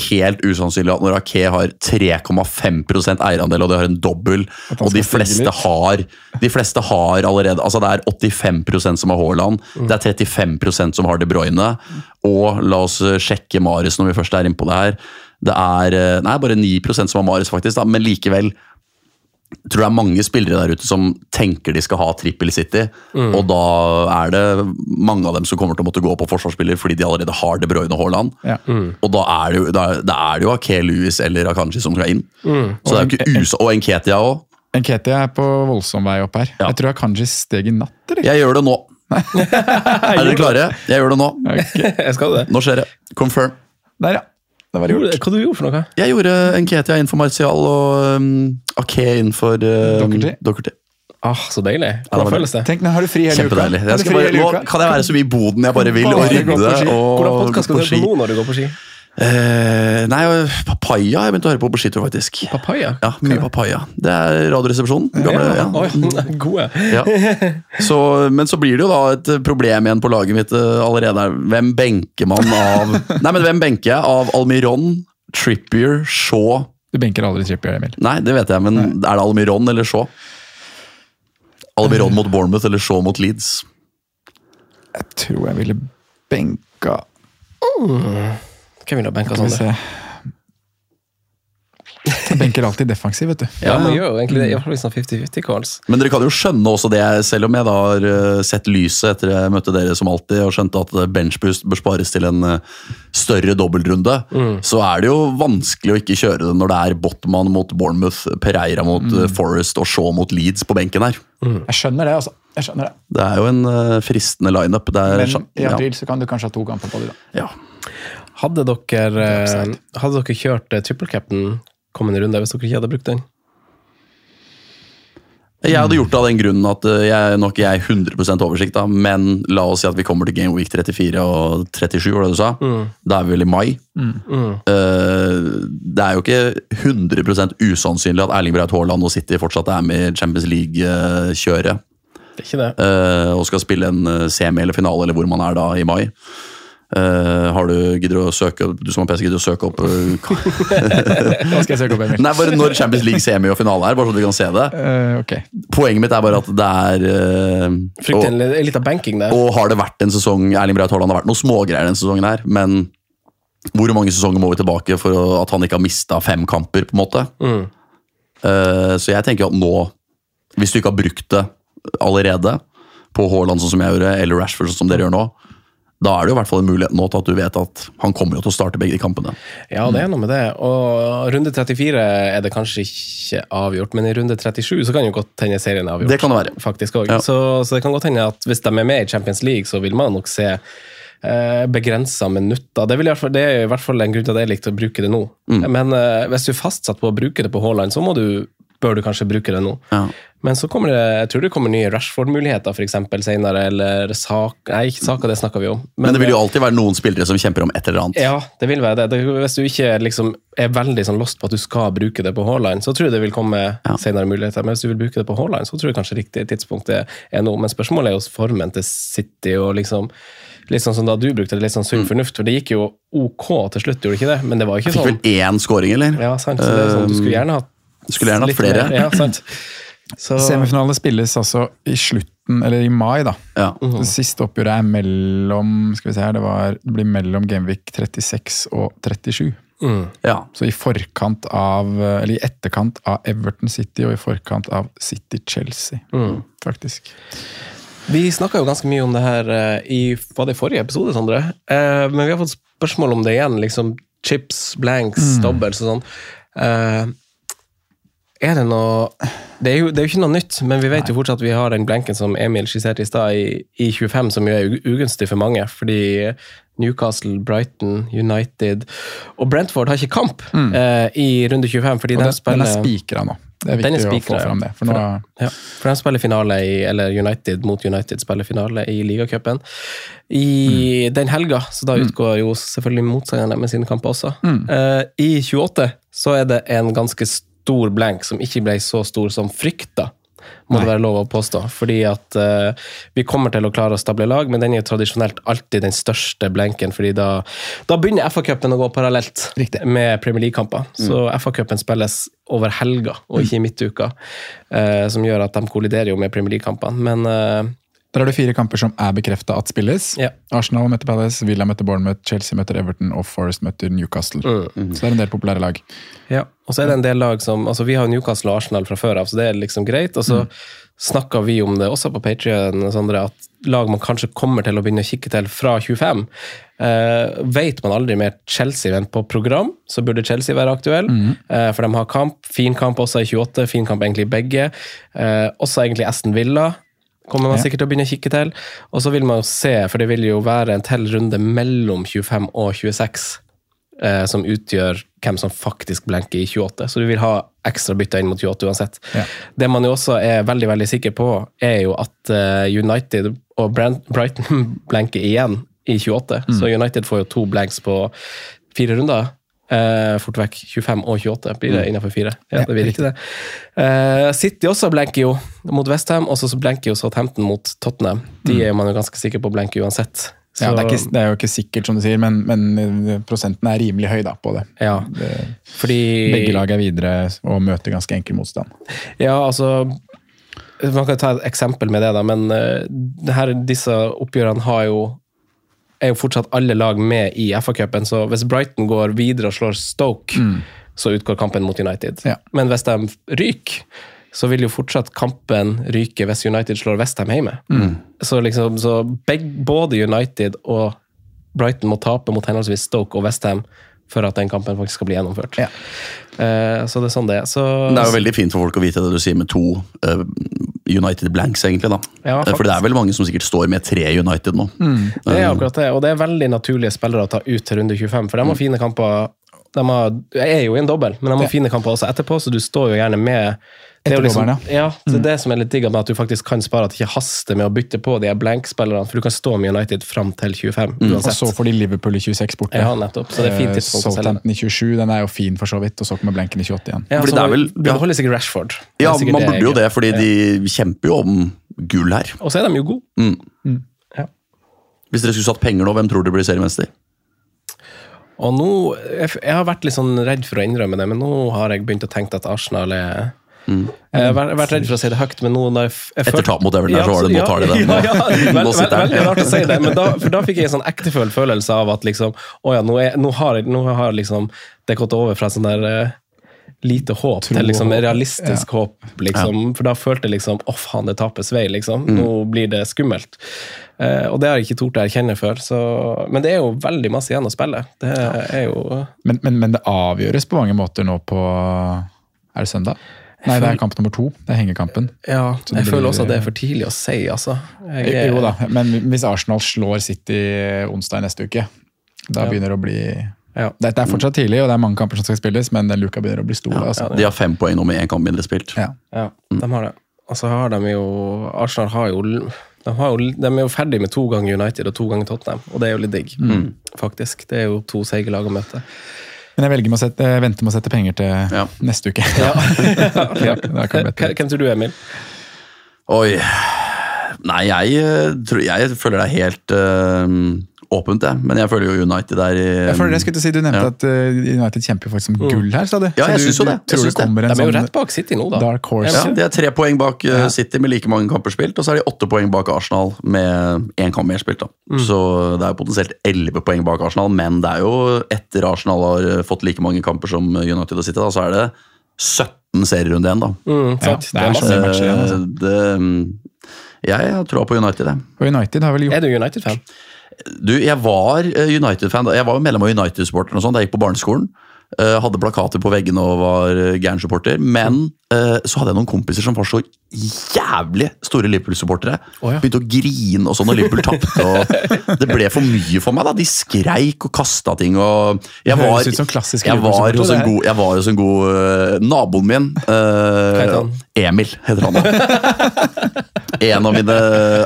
helt usannsynlig at når Ake har 3,5% eierandel, og det har en dobbel, og de fleste har De fleste har allerede Altså det er 85% som har Haaland, Mm. det er 35% som har De Bruyne, og la oss sjekke Marius når vi først er inne på det her. Det er eh, Nei, bare 9% som har Marius, faktisk, da, men likevel tror det er mange spillere der ute som tenker de skal ha trippel City, og da er det mange av dem som kommer til å måtte gå på forsvarsspiller fordi de allerede har De Bruyne og Haaland. Ja. Og da er det jo, da er, da er det jo Ake Lewis eller Akanji som skal inn. Så det er jo ikke us Og Enketia òg. Enketia er på voldsom vei opp her. Ja. Jeg tror Akanji steg i natt, eller? Jeg gjør det nå. er dere klare? Jeg gjør det nå. Jeg skal det. Nå skjer det. Confirm. Der, ja. Det var gjort. Hva du gjorde for noe? Jeg gjorde Enketia inn for Martial og um, Ake innenfor for um, Doherty. Doherty. Ah, så deilig. Ja, det føles det? Tenk, nå har du fri hele uka. Kjempedeilig. Har Jeg skal fri bare, hele nå uka? kan jeg være så mye i boden jeg bare vil, og Bare rydde Hvordan gå podkast skal på du høre ski. på nå når du går på ski? Eh, nei, papaya jeg begynte å høre på på skitur, faktisk. Papaya? Ja, Mye papaya. Det er Radioresepsjonen. Gamle, ja. Oi, gode. Ja. Så, men så blir det jo da et problem igjen på laget mitt eh, allerede. Hvem benker man av Nei, men hvem benker jeg av Almiron, Trippier, Shaw Du benker aldri Trippier, Emil. Nei, det vet jeg, men er det Almiron eller Shaw? Almiron mot Bournemouth eller Shaw mot Leeds? Jeg tror jeg ville benka Hvem ville benka sånn? Jeg benker alltid defensiv, vet du. Ja, man gjør jo egentlig det. I hvert fall sånn 50-50 calls. Men dere kan jo skjønne også det, selv om jeg da har eh, sett lyset etter jeg møtte dere som alltid, og skjønte at eh, benchboost bør spares til en eh, større dobbeltrunde, så er det jo vanskelig å ikke kjøre det når det er Botman mot Bournemouth, Pereira mot mm. Forest og Shaw mot Leeds på benken her. Jeg skjønner det, altså. Jeg skjønner det. Det er jo en eh, fristende lineup. Men i i ja, så kan du kanskje ha to kamper på det. da. ja. Hadde dere, eh, hadde dere kjørt eh, triple cap'n kommende runde hvis dere ikke hadde brukt den? Jeg hadde gjort det av den grunnen at eh, jeg nok jeg er 100 oversikt, da, men la oss si at vi kommer til Game Week 34 og 37, var det du sa? Da er vi vel i mai. Eh, det er jo ikke 100% usannsynlig at Erling Braut Haaland og City fortsatt er med i Champions League-kjøret Det er ikke det. eh, og skal spille en semi eller finale, eller hvor man er da i mai. Eh, har du gidder å søke Du som har PC, gidder å søke opp eh, Hva skal jeg søke opp, Emil? Nei, bare når Champions League semi og finale er, bare så du kan se det. Uh, okay. Poenget mitt er bare at det er uh, Fryktelig og, litt av banking der. og har det vært en sesong Erling Braut Haaland har vært noen smågreier denne sesongen her, men hvor mange sesonger må vi tilbake for å, at han ikke har mista fem kamper, på en måte? Mm. Uh, så jeg tenker at nå, hvis du ikke har brukt det allerede, på Haaland sånn som jeg gjorde, eller Rashford sånn som dere gjør nå, da er det jo i hvert fall en mulighet nå til at du vet at han kommer jo til å starte begge de kampene. Ja, det er noe med det. Og runde 34 er det kanskje ikke avgjort, men i runde 37 så kan jo godt hende serien er avgjort. Det kan det være. Faktisk også. Ja. Så, så det kan godt hende at hvis de er med i Champions League, så vil man nok se eh, begrensa minutter. Det, fall, det er i hvert fall en grunn til at jeg likte å bruke det nå. Mm. Men eh, hvis du er fastsatt på å bruke det på Haaland, så du, bør du kanskje bruke det nå. Ja. Men så kommer det, jeg tror det kommer nye Rashford-muligheter for eksempel senere, eller sak, nei, ikke saker, det snakker vi om. Men det vil jo alltid være noen spillere som kjemper om et eller annet. Ja, det vil være det. det hvis du ikke liksom er veldig sånn lost på at du skal bruke det på Haaland, så tror jeg det vil komme senere muligheter. Men hvis du vil bruke det på Haaland, så tror jeg kanskje riktig tidspunkt er nå. Men spørsmålet er jo formen til City og liksom Litt sånn som da du brukte det, litt sånn sunn fornuft. For det gikk jo ok til slutt, gjorde det ikke det? Men det var ikke sånn. Fikk vel én scoring, eller? Ja, sant. Så det er sånn, du skulle gjerne hatt Skulle gjerne hatt flere. mer. Ja, sant. Så, Semifinale spilles altså i slutten, eller i mai, da. Ja. Det siste oppgjøret er mellom skal vi se her, det, var, det blir mellom Genvik 36 og 37. mm. ja. Så i forkant av, eller i etterkant av Everton City og i forkant av City Chelsea, Mm. faktisk. Vi snakka jo ganske mye om det her eh, i var det i forrige episode, Sondre. Eh, men vi har fått spørsmål om det igjen. liksom Chips, blanks, doubles og sånn. Eh, er det noe det er, jo, det er jo ikke noe nytt, men vi vet jo fortsatt at vi har den blenken som Emil skisserte i stad, i, i 25, som jo er ugunstig for mange. Fordi Newcastle, Brighton, United og Brentford har ikke kamp eh, i runde 25. fordi den de den, den er spikra nå. Det er Den er spikere, å få fram det. For nå, ja, for de spiller finale i, eller United mot United spiller finale i ligacupen i den helga, så da utgår jo selvfølgelig motstanderne med sine kamper også. Eh, I 28 så er det en ganske stor blank som ikke ble så stor som frykta. Må det være lov å påstå. Fordi at uh, vi kommer til å klare å stable lag, men den er jo tradisjonelt alltid den største blanken, fordi da, da begynner FA-cupen å gå parallelt Riktig. med Premier League-kamper. Så FA-cupen spilles over helga, og ikke i midtuka, uh, som gjør at de kolliderer jo med Premier League-kampene. Men uh, Der er det fire kamper som er bekrefta at spilles. Ja. Arsenal møter Palace, Villa møter Bournemouth, Chelsea møter Everton og Forest møter Newcastle. Mm. Så det er en del populære lag. Ja, og så er det en del lag som altså Vi har Newcastle og Arsenal fra før av, så det er liksom greit. Og så Mm. snakka vi om det også på Patrion, at lag man kanskje kommer til å begynne å kikke til fra 25. Eh, vet man aldri mer Chelsea enn på program, så burde Chelsea være aktuell. Mm. Eh, for de har kamp. Fin kamp også i 28, fin kamp egentlig i begge. Eh, også egentlig Aston Villa. Kommer man sikkert til å begynne å kikke til. Og så vil man jo se, for det vil jo være en til runde mellom 25 og 26 eh, som utgjør hvem som faktisk blenker i 28. Så du vil ha ekstra bytter inn mot 28 uansett. Ja. Det man jo også er veldig veldig sikker på, er jo at eh, United og Brand Brighton blenker igjen i 28. Mm. Så United får jo to blanks på fire runder. Eh, fort vekk 25 og 28 blir det Mm. innenfor fire. Ja, det blir riktig det. Eh, City også blenker jo mot Westham, og så blenker jo Southampton mot Tottenham. De er man jo ganske sikker på å blenke uansett. Mm. Ja, det, er ikke, det er jo ikke sikkert, som du sier, men, men prosenten er rimelig høy da, på det. Ja, det fordi begge lag er videre og møter ganske enkel motstand. Ja, altså Man kan ta et eksempel med det, da, men eh, det her, disse oppgjørene har jo er jo fortsatt alle lag med i FA-cupen, så hvis Brighton går videre og slår Stoke, så utgår kampen mot United. Ja. Men hvis de ryker, så vil jo fortsatt kampen ryke hvis United slår Westham hjemme. Så, liksom, så begge, både United og Brighton må tape mot henholdsvis Stoke og Westham for at den kampen faktisk skal bli gjennomført. Ja. Uh, så det er sånn det er. Så, Det er jo veldig fint for folk å vite det du sier med to uh, United blanks, egentlig. da. Ja, Eh, for det er vel mange som sikkert står med tre United nå. Det er akkurat det, og det er veldig naturlige spillere å ta ut til runde 25, for de har fine kamper. De har, er jo i en dobbel, men de har Ja. fine kamper også etterpå, så du står jo gjerne med det er jo liksom, ja, det er det som er litt digg, med at du faktisk kan spare at det ikke haster med å bytte på de blank-spillerne, for du kan stå med United fram til 25 Og så får de Liverpool i 26 borte. Ja, nettopp. Så det er fint Eh. Southampton i 27, den er jo fin for så vidt, og så kommer blanken i 28 igjen. Ja, Fordi så det er vel- ja. holder sikkert Rashford. Det Ja, sikkert man burde jo det, fordi de kjemper jo om gull her. Og så er de jo gode. Mm. Ja. Hvis dere skulle satt penger nå, hvem tror dere blir seriemester? Og nå, jeg, jeg har vært litt sånn redd for å innrømme det, men nå har jeg begynt å tenke at Arsenal er Jeg har vært, redd for å si det høyt, men nå når jeg, jeg Etter tap mot Everton så var det, nå tar de det. Ja, ja, sitter den. veldig rart å si det, men da, for da fikk jeg en sånn ektefølt følelse av at liksom, å ja, nå, er, nå, har, nå har liksom det gått over fra sånn der eh, lite håp Tro til liksom realistisk ja. realistisk håp, liksom. For da følte jeg liksom, å faen, det tapes vei, liksom. Mm. Nå blir det skummelt. Eh, og det har jeg ikke tort å erkjenne før, så Men det er jo veldig masse igjen å spille. Det er jo Men, men, men det avgjøres på mange måter nå på Er det søndag? Nei, det er kamp nummer to. Det er hengekampen. Ja, jeg blir- føler også at det er for tidlig å si, altså. Jeg er- Jo da, men hvis Arsenal slår City onsdag neste uke, da Ja. begynner det å bli Ja. det, er fortsatt tidlig, og det er mange kamper som skal spilles, men den luka begynner å bli stor. altså. De har fem poeng nå med én kamp mindre spilt. Ja. Ja, de har det. Og så har de jo Arsenal har jo de, har jo, de er jo ferdig med to ganger United og to ganger Tottenham, og det er jo litt digg, faktisk. Det er jo to seige lag å møte. Men jeg velger med å sette, vente med å sette penger til Ja. neste uke. Ja. Hvem tror du, Emil? Oi Nei, jeg, eh, tror, jeg føler det er helt eh, åpent, jeg. Men jeg føler jo United er i Jeg føler det jeg skulle si, Du nevnte Ja. at eh, United kjemper faktisk om gull her, sa du? Ja, jeg syns synes jo det. Jeg Tror synes det det De er jo sånn rett bak City nå, da. dark horse? Ja, De er tre poeng bak eh, Ja. City med like mange kamper spilt, og så er de åtte poeng bak Arsenal med én kamp mer spilt. da. Så det er jo potensielt elleve poeng bak Arsenal, men det er jo etter Arsenal har eh, fått like mange kamper som United og City, da, så er det 17 serierunder igjen, da. Mm, Ja, det er masse matcher igjen. Altså. Det, mm, jeg har troa på United, jeg. Og United har vel gjort Er du United-fan? Du, jeg var eh, United-fan. Jeg var jo medlem av United-supporteren sånn da jeg gikk på barneskolen. Eh, hadde plakater på veggene og var uh, Gæren-supporter. Men eh, så hadde jeg noen kompiser som var så jævlig store Liverpool-supportere. Oh, ja. Begynte å grine og sånn når Liverpool tapte. Det ble for mye for meg. da. De skreik og kasta ting. og Jeg var, jeg var hos en god, jeg var hos en god eh, Naboen min, eh. Emil, heter han da. en av mine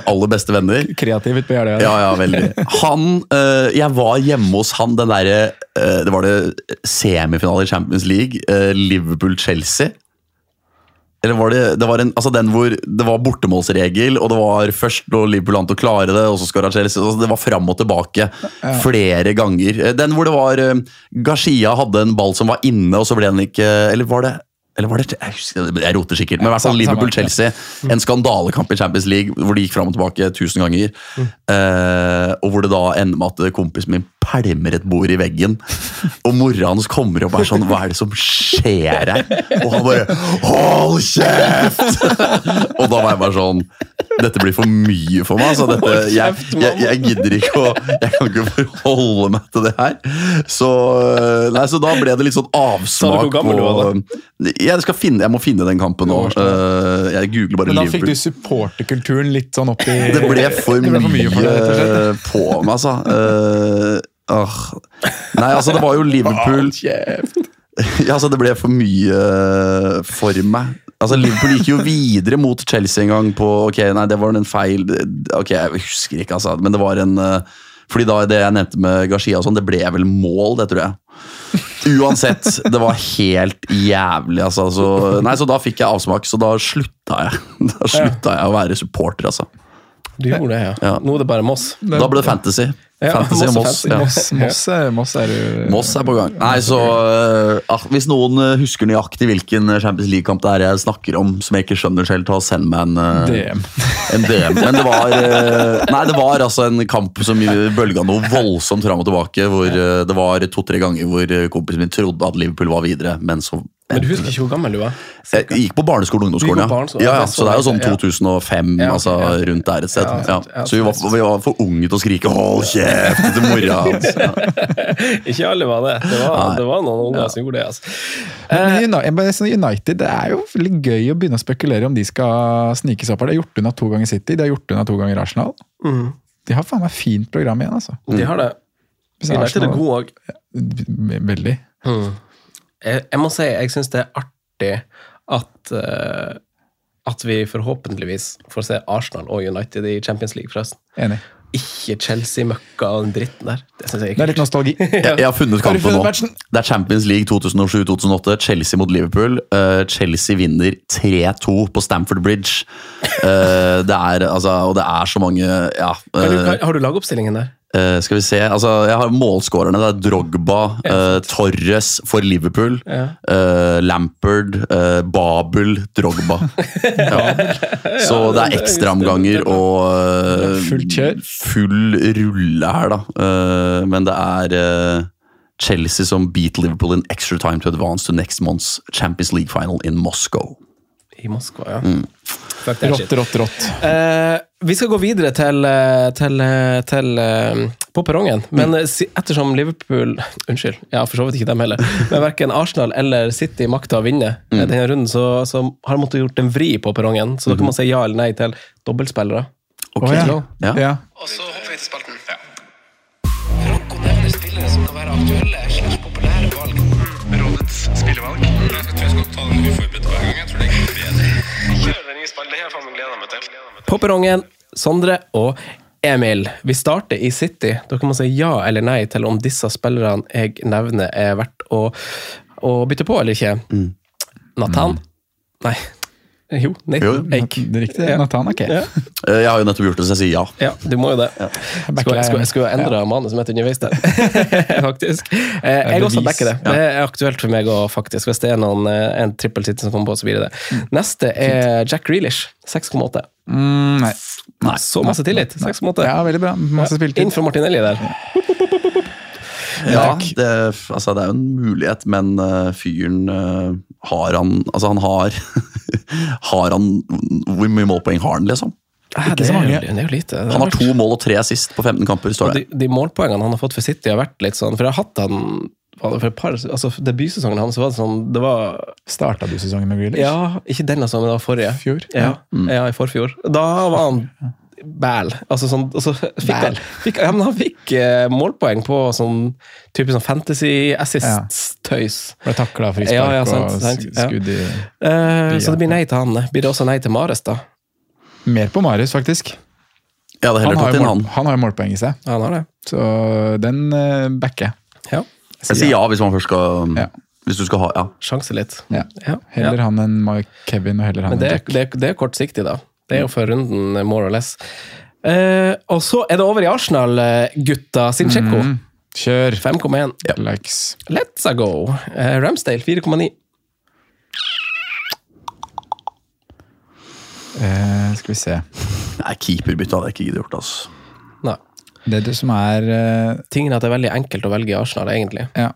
aller beste venner. Kreativt på Jeløya. Ja, ja, veldig. Han, eh, Jeg var hjemme hos han den derre eh, Det var det semifinale i Champions League. eh, Liverpool-Chelsea. Eller var det, det var en, altså den hvor det var bortemålsregel, og det var først lå Liverpool an til å klare det, og så skåra Chelsea. Altså det var fram og tilbake flere ganger. Eh, Den hvor det var Gashia hadde en ball som var inne, og så ble den ikke Eller var det Eller var det jeg, husker, jeg roter sikkert, men i hvert fall Samme- samme, Liverpool-Chelsea. En skandalekamp i Champions League hvor de gikk fram og tilbake tusen ganger. Eh, og hvor det da ender med at kompisen min pælmer et bord i veggen. Og mora hans kommer opp og er sånn Hva er det som skjer her? Og han bare Hold kjeft! og da var jeg bare sånn Dette blir for mye for meg. Så dette, jeg, jeg, jeg gidder ikke å Jeg kan ikke forholde meg til det her. Så, nei, så da ble det litt sånn avsmak på jeg, skal finne, jeg må finne den kampen nå. Eh, jeg googler bare Liverpool. Men da fikk Liverpool. du supporterkulturen litt sånn opp i Det ble for, mye, for mye for slett. mye på meg, altså. Uh, uh. Nei, altså, det var jo Liverpool ja, altså, Det ble for mye for meg. Altså, Liverpool gikk jo videre mot Chelsea en gang på Ok, nei, det var en feil Ok, jeg husker ikke, altså. Men det var en eh, Fordi da det jeg nevnte med Gashia og sånn, det ble vel mål, det tror jeg. Uansett, det var helt jævlig, altså. Så, nei, så da fikk jeg avsmak, så da slutta jeg. Da slutta jeg å være supporter, altså. Du gjorde det, ja. Ja. Nå er det bare Moss. Da ble det fantasy. Ja, fantasy og Moss Moss. Ja. Moss, Moss, er, Moss er Moss er på gang. Nei, så ah, Hvis noen øh, husker nøyaktig hvilken Champions League-kamp det er jeg snakker om, som jeg ikke skjønner selv, ta og send meg en, uh, DM. en DM. Men det var uh, Nei, det var altså en kamp som bølga noe voldsomt fram og tilbake. Hvor det var to-tre ganger hvor kompisen min trodde at Liverpool var videre, men så Men du husker ikke hvor gammel du var? jeg gikk på barneskolen og ungdomsskolen, barneskolen, ja, ja, ja. Så det er jo sånn 2005, Ja, altså rundt der et sted. Ja, Ja, Så vi var, vi var for unge til å skrike 'hold kjeft' til mora hans. Ja. Ikke alle var det. Det var, det var noen unger som gjorde det. altså. Men sånn United, Det er jo veldig gøy å begynne å spekulere om de skal snike seg opp her. De har gjort unna to ganger City, de har gjort unna to ganger Arsenal. De har faen meg fint program igjen, altså. De har det. United er gode òg. Veldig. Jeg, jeg må si jeg syns det er artig at uh, at vi forhåpentligvis får se Arsenal og United i Champions League, forresten. Enig. Ikke Chelsea-møkka og den dritten der. Det syns jeg Det er litt nostalgi. Jeg, jeg har funnet Har kampen funnet nå. Det er Champions League 2007-2008. Chelsea mot Liverpool. Uh, Chelsea vinner 3-2 på Stamford Bridge. Uh, det er, altså, og det er så mange ja, du, har du lagoppstillingen der? Eh, Skal vi se altså, Jeg har målskårerne. Det er Drogba, eh. Torres for Liverpool. Ja. Uh, Lampard, Babel, Drogba. ja. Så det er ekstraomganger og full rulle her, da. Men det er Chelsea som beat Liverpool in extra time to advance to next month's Champions League final in Moscow. I Moskva, ja. Mm. Fuck that shit. Rått, rått, rått. Eh, vi skal gå videre til, eh, til, eh, til eh, på perrongen, men mm. ettersom Liverpool Unnskyld, ja, for så vidt ikke dem heller. Men verken Arsenal eller City makta å vinne mm. denne runden, så, så har de måttet gjort en vri på perrongen. Så da kan man si ja eller nei til dobbeltspillere. Ok. Oh, ja. Ja. Ja. Og så hopper vi til spalten. Franco nevner spillere som kan være aktuelle slags populære valg. Rådets spillevalg. Jeg tror jeg skal ta den uforberedte hver På perrongen, Sondre og Emil. Vi starter i City. Dere må si ja eller nei til om disse spillerne jeg nevner, er verdt å, å bytte på eller ikke. Nathan? Nei. Jo, Nathan Jo. Ake. Det er riktig. Ja. Nathan, Ake. Ja. Eh, Jeg har jo nettopp gjort det, så jeg sier ja. Ja, du må jo det. Skulle, jeg- skulle, jeg skulle endra manuset mitt underveis der, faktisk. Eh, jeg også backer det. Det er aktuelt for meg òg, faktisk. Hvis det er noen, eh, en trippel city som kommer på, så blir det det. Neste er Jack Grealish, 6,8. Mm, nei. Nei, så masse tillit. 6,8. Ja, veldig bra. Masse Inn spilletid. for Martinelli der. Ja, det, altså, det er jo en mulighet, men fyren har han Altså, han har Har han Hvor mye målpoeng har han, liksom? Ikke så mange. Det er jo lite. Det Han har to mål og tre sist på 15 kamper, står det. de, de målpoengene han har fått for City, har vært litt sånn For jeg har hatt han for et par, altså Debutsesongen hans var det sånn Det var Starta du sesongen med Grealish? Ja, ikke denne sesongen, men det var forrige. Fjor? Ja, ja, i forfjor. Da var han bæl. Altså sånn, og så fikk han, fikk, ja, men han fikk eh, målpoeng på sånn typisk sånn fantasy assist-tøys. Ble takla, frispark Ja, ja, sant, og sant, sk- ja. skudd i uh, så det blir nei til han. Blir det også nei til Mares, da? Mer på Marius, faktisk. Ja, Han har, tatt jo inn mål, han. han har jo målpoeng i seg, Ja, han har det. så den uh, backer jeg. Ja. Jeg sier ja hvis man først skal Ja. Hvis du skal ha Ja. Sjanse litt. Ja. Ja. Heller ja. han enn Mike Kevin, og heller han Men enn Jack. det, det er kortsiktig, da. Det er jo før runden, eh, more or less. Eh, og så er det over i Arsenal-gutta eh, sin Mm. Kjør. 5,1. Ja. Let's a go. Eh, Ramsdale 4,9. Eh, skal vi se Nei, Keeperbytte hadde jeg ikke giddet gjort. altså. Nei. Det er det som er eh, Tingen er at det er veldig enkelt å velge i Arsenal, egentlig. Ja.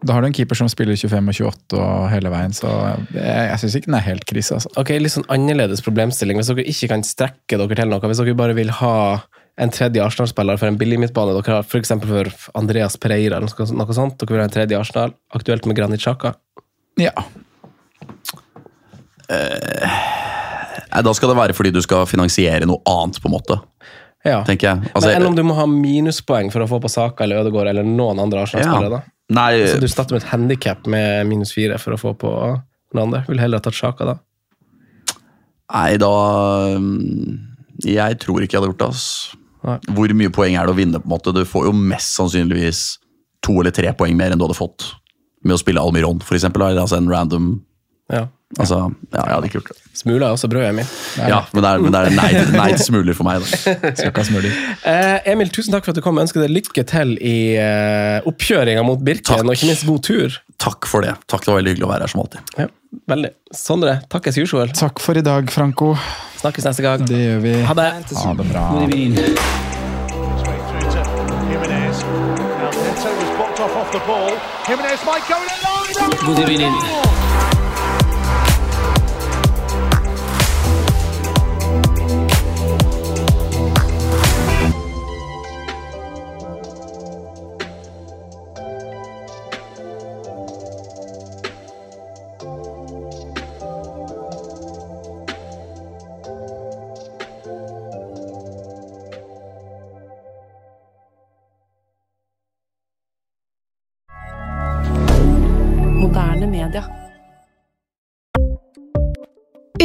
Da har du en keeper som spiller 25 og 28 og hele veien, så jeg, jeg syns ikke den er helt krise. altså. Ok, Litt sånn annerledes problemstilling. Hvis dere ikke kan strekke dere til noe, hvis dere bare vil ha en tredje Arsenal-spiller for en billig midtbane, dere har f.eks. for Andreas Pereira eller noe noe sånt, dere vil ha en tredje Arsenal, aktuelt med Granit Xhaka. Ja. Eh, Da skal det være fordi du skal finansiere noe annet, på en måte. Ja. tenker jeg. Altså, Men Enn om du må ha minuspoeng for å få på Saka eller Ødegaard eller noen andre Arsenal-spillere? da? Nei, Så du starter med et handikap med minus fire for å få på noen andre? Vil heller ha tatt Sjaka da? nei, da mm, Jeg tror ikke jeg hadde gjort det. ass. Nei. Hvor mye poeng er det å vinne? på en måte? Du får jo mest sannsynligvis to eller tre poeng mer enn du hadde fått med å spille Almiron, for eksempel. Altså en random Ja. Altså, ja, Jeg hadde ikke gjort det. Smuler er også brød, Emil. Ja, Men det er, men det er nei, nei til smuler for meg. da. Skal ikke ha smuler. Eh, Emil, tusen takk for at du kom. Jeg ønsker deg lykke til i eh, oppkjøringa mot Birken, Takk. og ikke minst god tur. Takk for det. Takk, Det var veldig hyggelig å være her som alltid. Ja, veldig. Sondre, takk as usual. Takk for i dag, Franco. Snakkes neste gang. Det gjør vi. Ha det. Ha det bra. God evening.